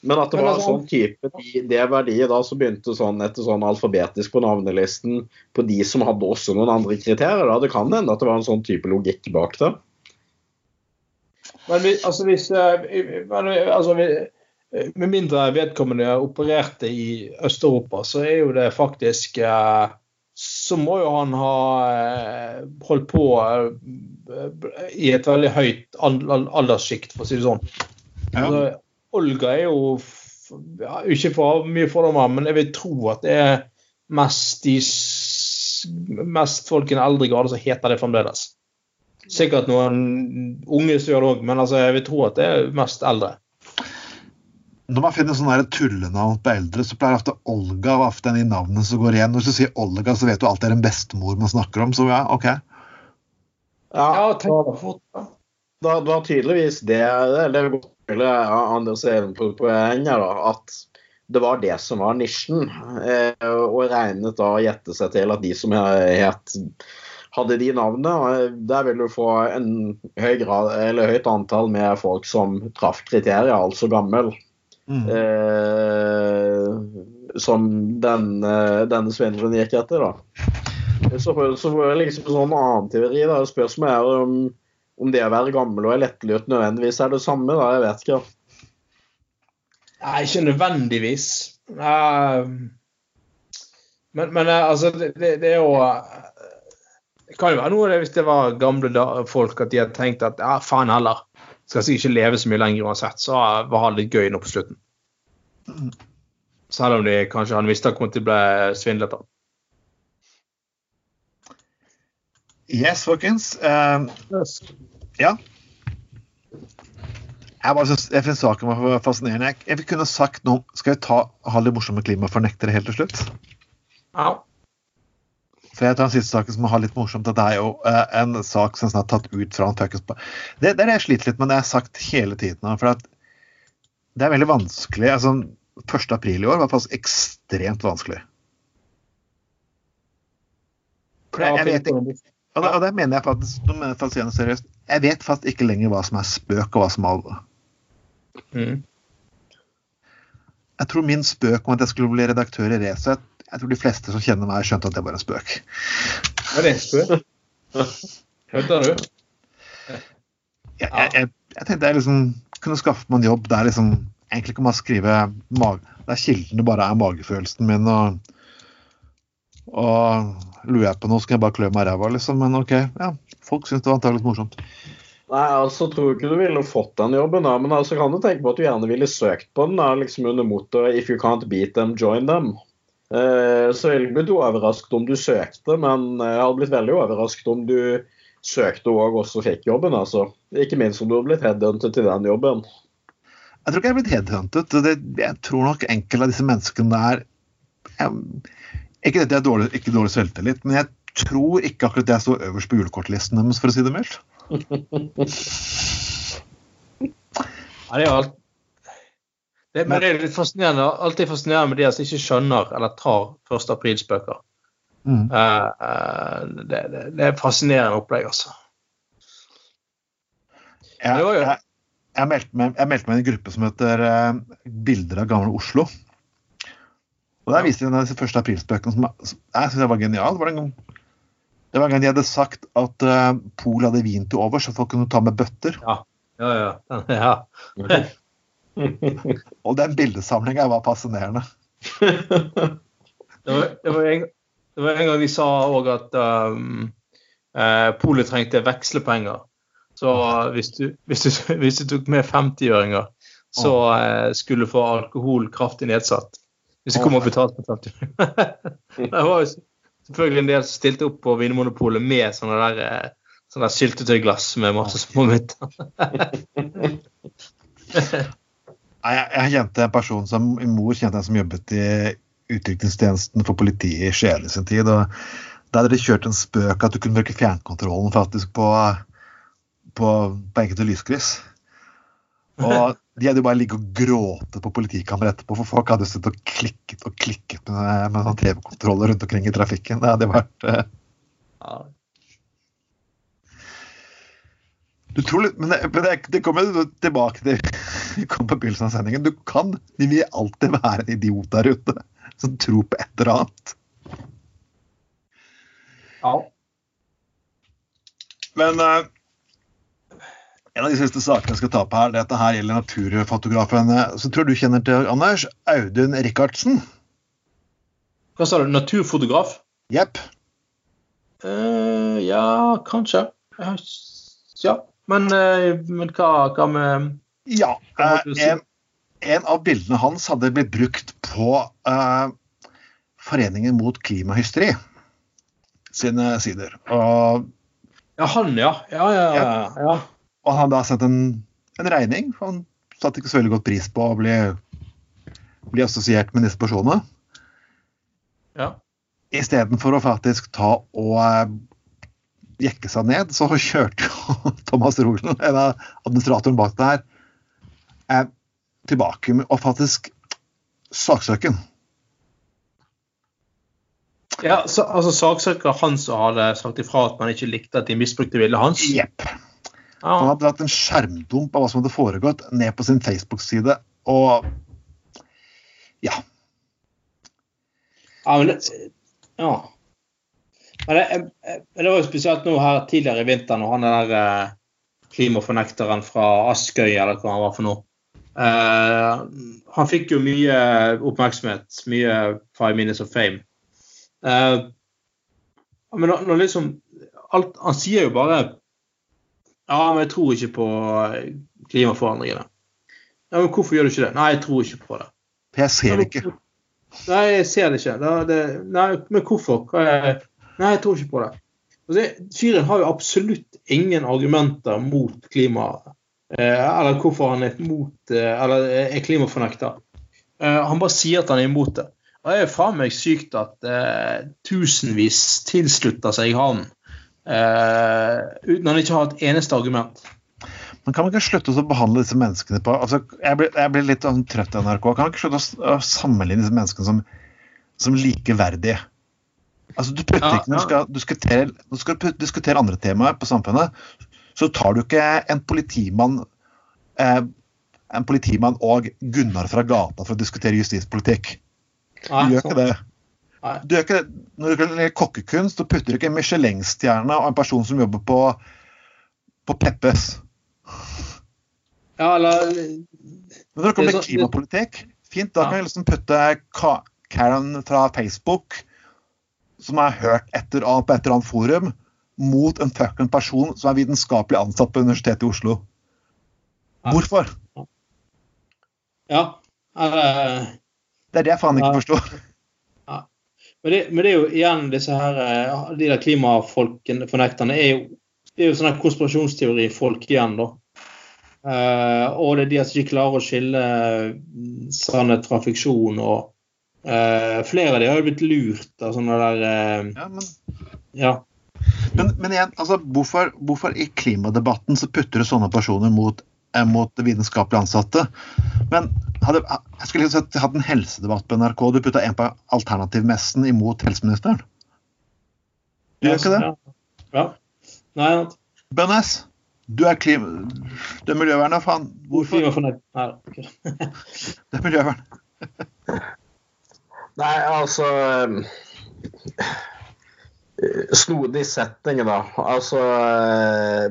Speaker 3: Men at det var
Speaker 2: en
Speaker 3: sånn type det verdiet da som begynte sånn etter sånn alfabetisk på navnelisten på de som hadde også noen andre kriterier. da, Det kan hende at det var en sånn type logikk bak det.
Speaker 2: Men vi, altså hvis eh, men, eh, altså, vi, eh, Med mindre vedkommende opererte i Øst-Europa, så er jo det faktisk Så må jo han ha holdt på i et veldig høyt al- al- alderssjikt, for å si det sånn.
Speaker 1: Ja.
Speaker 2: Altså, Olga er jo ja, Ikke for mye fordommer, men jeg vil tro at det er mest de mest folk i en eldre grad som heter det fremdeles. Sikkert noen unge som gjør det òg, men altså, jeg vil tro at det er mest eldre.
Speaker 1: Når man finner sånne tullenavn på eldre, så pleier ofte Olga å være de i navnene som går igjen. Hvis du sier Olga, så vet du alltid det er en bestemor man snakker om. Så ja, OK.
Speaker 2: Ja, da,
Speaker 3: da, da tydeligvis det, det, det er godt Anders er inne på poenget, da, at det var det som var nisjen. Eh, og regnet da å gjette seg til at de som het hadde de navnene, der vil du få en høy grad, eller høyt antall med folk som traff kriterier, altså gammel.
Speaker 1: Mm.
Speaker 3: eh, som den, eh, denne svindleren gikk etter. da. Så så får jeg liksom sånn annen teori. da. Spørsmålet er om, om det å være gammel og lettlurt nødvendigvis er det samme. da, Jeg vet ikke.
Speaker 2: Nei, ikke nødvendigvis. Uh, men, men eh, altså, det, det, det er jo kan jo være noe det hvis det var gamle folk at de hadde tenkt at ja, faen heller. Skal sikkert ikke leve så mye lenger uansett, så var det litt gøy nå på slutten. Selv om de kanskje hadde visst at kom til å bli svindlet av.
Speaker 1: Yes, folkens. Eh, ja. Jeg, bare synes, jeg finner saken var fascinerende. Jeg, jeg kunne sagt noe Skal vi ta ha litt morsomme klimafornektere helt til slutt?
Speaker 2: Ja.
Speaker 1: For jeg tar den siste saken som har litt morsomt. at Det er jo uh, en sak som er tatt ut fra en fuckings Det, det er det jeg sliter litt med, det har jeg sagt hele tiden. For det er veldig vanskelig. altså 1. april i år var faktisk ekstremt vanskelig. For jeg, jeg vet ikke Og det, og det mener jeg faktisk, nå mener jeg faktisk igjen seriøst. Jeg vet faktisk ikke lenger hva som er spøk, og hva som er alvor.
Speaker 2: Mm.
Speaker 1: Jeg tror min spøk om at jeg skulle bli redaktør i Resett Jeg tror de fleste som kjenner meg, skjønte at det var en spøk.
Speaker 2: Hva er det, spør? Hørte du?
Speaker 1: Jeg, jeg, jeg, jeg tenkte jeg liksom kunne skaffe meg en jobb der liksom egentlig kan man skrive mag der kildene bare er magefølelsen min, og, og lurer jeg på noe, så kan jeg bare klø meg i ræva, liksom. Men OK, ja. Folk syns det var antakelig morsomt.
Speaker 3: Nei, altså tror ikke du ville fått den jobben, da, men altså kan du tenke på at du gjerne ville søkt på den da, liksom under mottoet 'If you can't beat them, join them'. Eh, så jeg ville blitt overrasket om du søkte, men jeg hadde blitt veldig overrasket om du søkte og også fikk jobben. altså. Ikke minst om du har blitt headhuntet til den jobben.
Speaker 1: Jeg tror ikke jeg er blitt headhuntet. Det, jeg tror nok enkelte av disse menneskene der jeg, Ikke dette er dårlig, ikke dårlig selvtillit, men jeg tror ikke akkurat jeg står øverst på julekortlisten deres, for å si det mildt.
Speaker 2: Ja, det er alt. Det, men det er litt fascinerende, alltid fascinerende med de som ikke skjønner eller tar 1. aprilspøker.
Speaker 1: Mm.
Speaker 2: Uh, uh, det, det, det, er fascinerende opplegg, altså.
Speaker 1: Jeg,
Speaker 2: jo-
Speaker 1: jeg, jeg, meldte meg, jeg meldte meg i en gruppe som heter uh, Bilder av gamle Oslo. Og Der viste de en disse første aprilspøkene som jeg- jeg synes var genial. Det var en gang, det var en gang de hadde sagt at uh, Polet hadde vin til overs, så folk kunne ta med bøtter.
Speaker 2: Ja, ja. ja. ja.
Speaker 1: Og den bildesamlinga var fascinerende.
Speaker 2: Det, var, det, var en, det var en gang vi sa òg at um, eh, polet trengte vekslepenger. Så hvis du, hvis du, hvis du tok med 50-øringer, så eh, skulle du få alkohol kraftig nedsatt. Hvis du kom og betalte med 50 Det var jo selvfølgelig en del som stilte opp på Vinmonopolet med sånne der, eh, sånne der syltetøyglass med masse små mynter.
Speaker 1: Jeg, jeg kjente en person som mor kjente en som jobbet i utrykningstjenesten for politiet i Skien i sin tid. og Der hadde de kjørt en spøk at du kunne bruke fjernkontrollen faktisk på, på, på enkelte lyskryss. Og de hadde jo bare ligget og gråtet på politikammeret etterpå, for folk hadde sittet og klikket og klikket med, med TV-kontroller rundt omkring i trafikken. Det hadde vært uh...
Speaker 2: Ja.
Speaker 1: Litt, men det, men det, det kommer tilbake til kom på begynnelsen av sendingen. Du kan Det vil alltid være en idiot der ute som tror på et eller annet.
Speaker 2: ja.
Speaker 1: Men uh, en av de siste sakene jeg skal ta opp her, det at det her gjelder naturfotografen eh, som tror du kjenner til, Anders. Audun Rikardsen.
Speaker 2: Hva sa du? Naturfotograf?
Speaker 1: Jepp.
Speaker 2: Uh, ja, kanskje. Eh, Ja, men, eh, men hva, hva med
Speaker 1: Ja.
Speaker 2: Hva
Speaker 1: eh, en, en av bildene hans hadde blitt brukt på uh, Foreningen mot klimahysteri sine sider. Og
Speaker 2: Ja, han, ja. Ja, ja, ja. ja.
Speaker 1: Og han da sendt en, en regning. for Han satte ikke så veldig godt pris på å bli, bli assosiert med disse personene.
Speaker 2: ja.
Speaker 1: Istedenfor å faktisk ta og jekke seg ned, så kjørte jo Thomas Roglen, en av administratoren bak det her, eh, tilbake med å faktisk saksøke den.
Speaker 2: ja så, altså Saksøker han som hadde sagt ifra at man ikke likte at de misbrukte bildet hans?
Speaker 1: Jepp. Han hadde hatt en skjermdump av hva som hadde foregått, ned på sin Facebook-side. Og ja.
Speaker 2: ja, men det, ja. Men det, det var jo spesielt nå her tidligere i vinter, når han der eh, klimafornekteren fra Askøy, eller hva han var for noe eh, Han fikk jo mye oppmerksomhet, mye Five Minutes of Fame. Eh, men når, når liksom alt, Han sier jo bare Ja, men jeg tror ikke på klimaforandringene. Ja, men Hvorfor gjør du ikke det? Nei, jeg tror ikke på det.
Speaker 1: For jeg ser det ikke.
Speaker 2: Nei, jeg ser det ikke. Det, det, nei, men hvorfor? Hva er, nei, jeg tror ikke på det. Altså, fyren har jo absolutt ingen argumenter mot klima. Eh, eller hvorfor han er mot eh, Eller er klimafornekter. Eh, han bare sier at han er imot det. Og det er faen meg sykt at eh, tusenvis tilslutter seg han eh, uten han ikke har et eneste argument.
Speaker 1: Men kan man ikke slutte å behandle disse menneskene på altså, jeg, blir, jeg blir litt sånn trøtt av NRK. Kan man ikke slutte å, å sammenligne disse menneskene som, som likeverdige? Altså, du
Speaker 2: ja,
Speaker 1: Ja, når du skal, diskutere, når du skal diskutere andre temaer på samfunnet, så tar du ikke en politimann eh, en politimann og Gunnar fra gata for å diskutere justispolitikk. Du gjør ikke det.
Speaker 2: Nei.
Speaker 1: Du gjør ikke det. Når du gjelder kokkekunst, så putter du ikke en Michelin-stjerne og en person som jobber på, på Peppes.
Speaker 2: Ja, eller
Speaker 1: Men når det kommer
Speaker 2: er
Speaker 1: til klimapolitikk, fint, da kan jeg liksom putte Karen fra Facebook, som er hørt etter, på et eller annet forum, mot en fucking person som er vitenskapelig ansatt på Universitetet i Oslo. Hvorfor?
Speaker 2: Ja. Uh,
Speaker 1: Det er det jeg faen ikke
Speaker 2: uh,
Speaker 1: forstår.
Speaker 2: Men det, men det er jo igjen disse her eh, De der klimafolkene, er jo det er jo sånne konspirasjonsteorifolk igjen, da. Uh, og det er de som ikke klarer å skille mm, sannhet fra fiksjon. og uh, Flere av de har jo blitt lurt av sånne der uh,
Speaker 1: Ja, men,
Speaker 2: Ja.
Speaker 1: men, men igjen, altså, hvorfor, hvorfor i klimadebatten så putter du sånne personer mot, eh, mot vitenskapelig ansatte? Men hadde, jeg skulle liksom sett, hatt en helsedebatt på NRK. Du putta en på alternativmessen imot helseministeren. Du gjør ikke det?
Speaker 2: Ja. ja. Nei,
Speaker 1: Bønnes, du er klima... Du er miljøverner, faen. Hvorfor?
Speaker 2: Nei, ok.
Speaker 1: Du er miljøvern.
Speaker 3: Nei, altså eh, Snodig setting, da. Altså eh,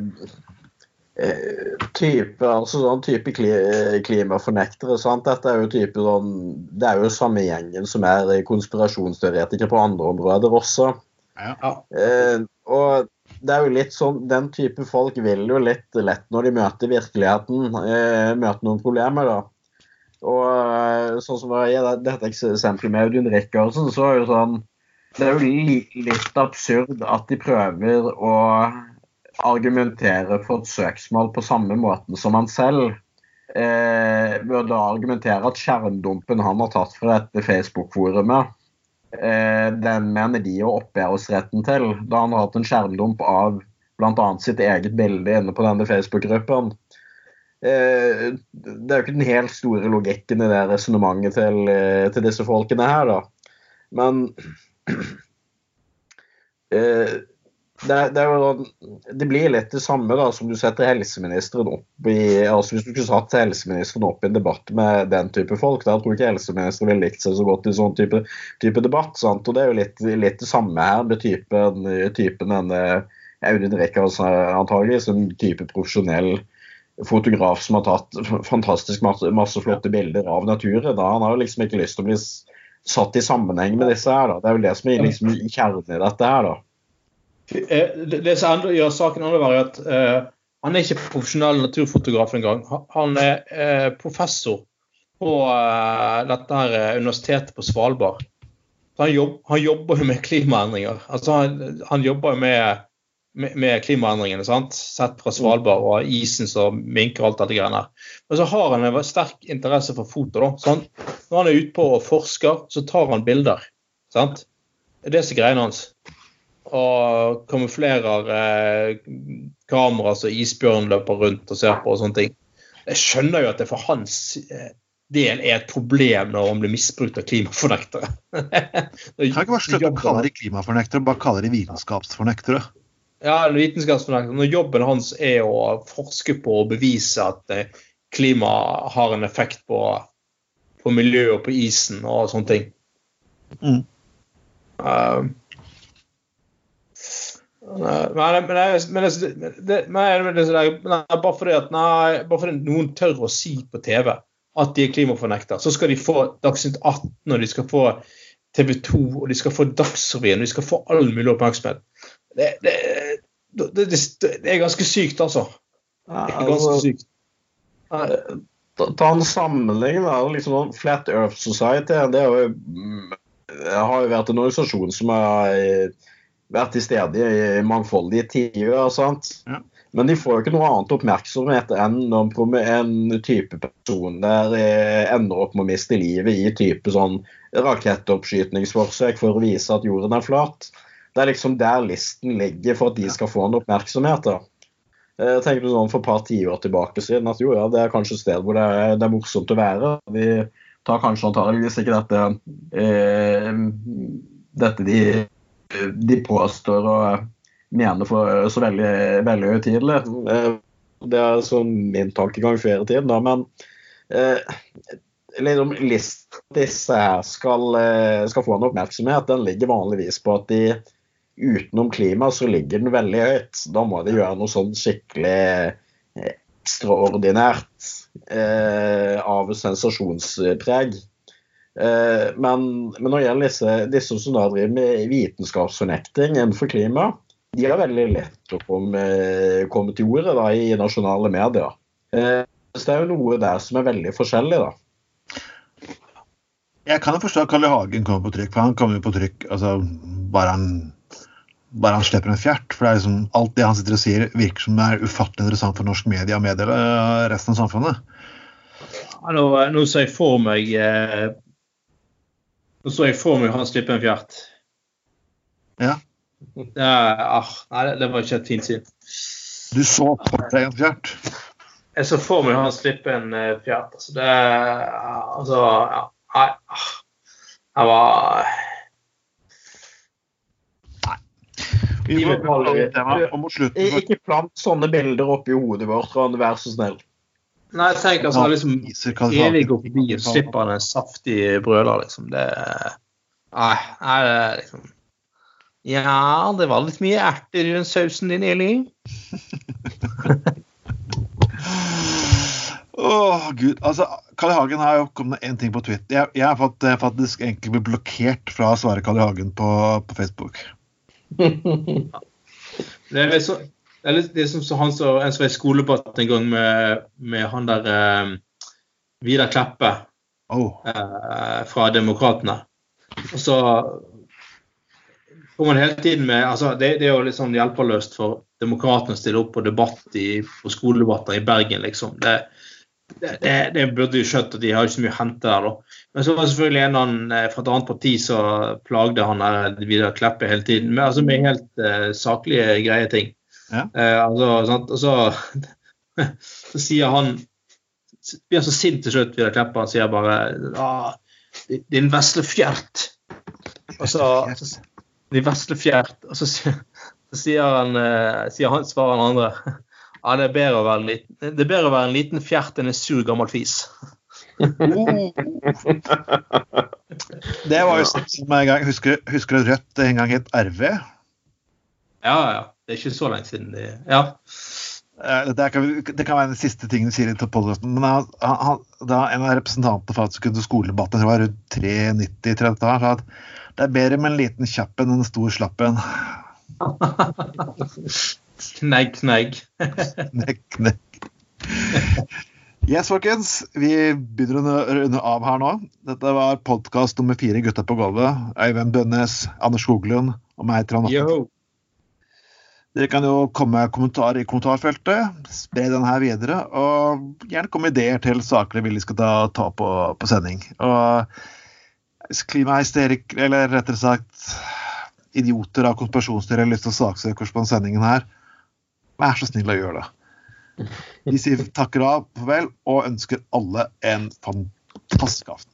Speaker 3: eh, type, altså sånn type klimafornektere. sant? Dette er jo type sånn Det er jo samme gjengen som er konspirasjonsteoretikere på andre områder også.
Speaker 2: Ja.
Speaker 3: Eh, og det er jo litt sånn, Den type folk vil jo litt lett når de møter virkeligheten, eh, møter noen problemer. da. Og sånn som det- dette eksempelet med Audun Rikardsen, så er jo sånn Det er jo litt absurd at de prøver å argumentere for et søksmål på samme måten som han selv. Eh, da argumentere at skjermdumpen han har tatt fra dette Facebook-forumet, eh, den mener de å oppgjøresretten til, da han har hatt en skjermdump av bl.a. sitt eget bilde inne på denne Facebook-gruppen. Eh, det er jo ikke den helt store logikken i det resonnementet til, eh, til disse folkene her, da. Men eh, det, det, er jo, sånn- det blir litt det samme da, som du setter helseministeren opp i altså Hvis du skulle satt helseministeren opp i en debatt med den type folk, da tror jeg ikke helseministeren ville likt seg så godt i sånn type, type debatt. sant? Og Det er jo litt, litt det samme her med typen, typen denne Audun Rikardsen antagelig, en type profesjonell fotograf som har tatt fantastisk masse, masse flotte bilder av naturen. Da. Han har jo liksom ikke lyst til å bli satt i sammenheng med disse her. da. Det er vel det som er liksom kjernen i dette her. da.
Speaker 2: Eh, Det, som gjør saken verre, er at eh, han er ikke profesjonell naturfotograf engang. Han- er eh, professor på eh, dette her eh, universitetet på Svalbard. Han, jobb, han jobber jo med klimaendringer. Altså han, han jobber jo med, med, klimaendringene, sant? sett fra Svalbard og isen som minker og alt dette greiene her. Men så har han en sterk interesse for foto. da. Så han, når han er ute på og forsker, så tar han bilder. sant? Det er det som er greiene hans og kamuflerer eh, kamera så isbjørn løper rundt og ser på og sånne ting. Jeg skjønner jo at det for hans eh, del er et problem når han blir misbrukt av klimafornektere.
Speaker 1: Kan ikke bare slutte å kalle de klimafornektere, bare kalle de vitenskapsfornektere.
Speaker 2: Ja, vitenskapsfornektere. Når jobben hans er å forske på og bevise at eh, klima har en effekt på, på miljøet og på isen og sånne ting.
Speaker 1: Mm.
Speaker 2: Men, men, men, bare fordi at nei, bare fordi noen tør å si på TV at de er klimafornekter, så skal de få Dagsnytt 18, og de skal få TV 2, og de skal få Dagsrevyen, og de skal få all mulig oppmerksomhet. Det, det, det, det, det er ganske sykt, altså. Det er ganske
Speaker 3: Altså,
Speaker 2: sykt.
Speaker 3: Ta, en sammenligning. da, liksom Flat Earth Society det er jo, mm, har jo vært en organisasjon som har eh, vært til stede i mangfoldige tider. sant?
Speaker 1: Ja.
Speaker 3: Men de får jo ikke noe annet oppmerksomhet enn når en type person der eh, ender opp med å miste livet i type sånn rakettoppskytningsforsøk for å vise at jorden er flat. Det er liksom der listen ligger for at de skal få en oppmerksomhet. da. Jeg tenkte sånn For et par tiår tilbake siden at jo, ja, det er kanskje et sted hvor det er, det er morsomt å være. Vi tar kanskje antageligvis ikke dette eh, dette de, de påstår og mener for så veldig, veldig høytidelig. Eh, det er sånn min tankegang før i tiden, da. Men eh, liksom listen disse her skal, eh, skal få en oppmerksomhet, den ligger vanligvis på at de utenom klima så ligger den veldig høyt. Da må de gjøre noe sånn skikkelig eh, ekstraordinært eh, av sensasjonspreg. Eh, men, men når det gjelder disse, disse som da driver med vitenskapsfornekting innenfor klima, de har veldig lett å komme, komme til ordet da, i nasjonale medier. Eh, så det er jo noe der som er veldig forskjellig, da.
Speaker 1: Jeg kan jo forstå at Kalle Hagen kommer på trykk, for han kommer jo på trykk altså, bare han bare han slipper en fjert. For det er liksom, alt det han sitter og sier, virker som det er ufattelig interessant for norsk media og meddele resten av samfunnet.
Speaker 2: Ja, nå, nå så jeg for meg eh, Nå så jeg for meg han slipper en fjert.
Speaker 1: Ja.
Speaker 2: ja ah, nei, det, det var ikke et fint syn.
Speaker 1: Du så for deg en fjert.
Speaker 2: Jeg så for meg han slipper en eh, fjert. Altså, det Altså, ja. Nei. ah. Jeg var
Speaker 1: Vi og mot slutten
Speaker 3: I- Ikke plant sånne bilder oppi hodet vårt, Ron. Vær så snill.
Speaker 2: Nei, tenk altså han liksom evig går forbi og slipper han en saftig brøler, liksom. Det Nei, er det liksom Ja, det var litt mye erter i den sausen din, Eli.
Speaker 1: Åh, gud. Altså, Karl I. Hagen har jo kommet med én ting på Twitter. Jeg, jeg har fått, eh, faktisk egentlig blitt blokkert fra å svare Karl I. Hagen på, på Facebook.
Speaker 2: Det er litt så det er det som så han som en som var i skoledebatt en gang med, med han der eh, Vidar Kleppe
Speaker 1: Oh.
Speaker 2: eh, fra Demokratene. Og så kommer han hele tiden med altså det, det er jo litt sånn hjelpeløst for Demokratene å stille opp på debatt i, på skoledebatter i Bergen, liksom. Det, det, det, det burde jo skjønt at de har ikke så mye å hente der, da. Men så var det selvfølgelig en annen eh, fra et annet parti som plagde han der Vidar Kleppe hele tiden, Men altså med helt uh, saklige, greie ting.
Speaker 1: Ja.
Speaker 2: Uh, altså, sant? Og så, så sier han blir så sint til slutt, Vidar Kleppe. Han sier bare ah, 'Din vesle fjert'. Og så, Din vesle fjert. Og så, så sier han, uh, sier han, svarer han andre ja, det er, bedre å være en liten, det er bedre å være en liten fjert enn en sur gammel fis.
Speaker 1: Oh. Det var jo sånn som en gang Husker, husker du Rødt en gang het RV?
Speaker 2: Ja, ja. Det er ikke så lenge siden. Det, ja.
Speaker 1: Eh, Det kan, det kan være den siste tingen du sier i podkasten. men han, han, da en av representantene faktisk kunne skoledebatten, det var rundt 390-30 år, sa at det er bedre med en liten kjapp enn en stor slapp en.
Speaker 2: Knegg, knegg.
Speaker 1: knegg, knegg. Yes, folkens. Vi begynner å runde av her nå. Dette var podkast nummer fire, Gutta på gulvet. Øyvind Bønnes, Anders Skoglund og meg, Trond Atten. Dere kan jo komme med kommentarer i kommentarfeltet. Spre den her videre. Og gjerne komme ideer til saker dere vil vi skal ta, ta på, på sending. Og hvis klimahysterikere, eller rettere sagt idioter av konspirasjonsteorier har lyst til å saksøke oss på denne sendingen her, vær så snill å gjøre det. Vi sier takker av, farvel, og ønsker alle en fantastisk aften.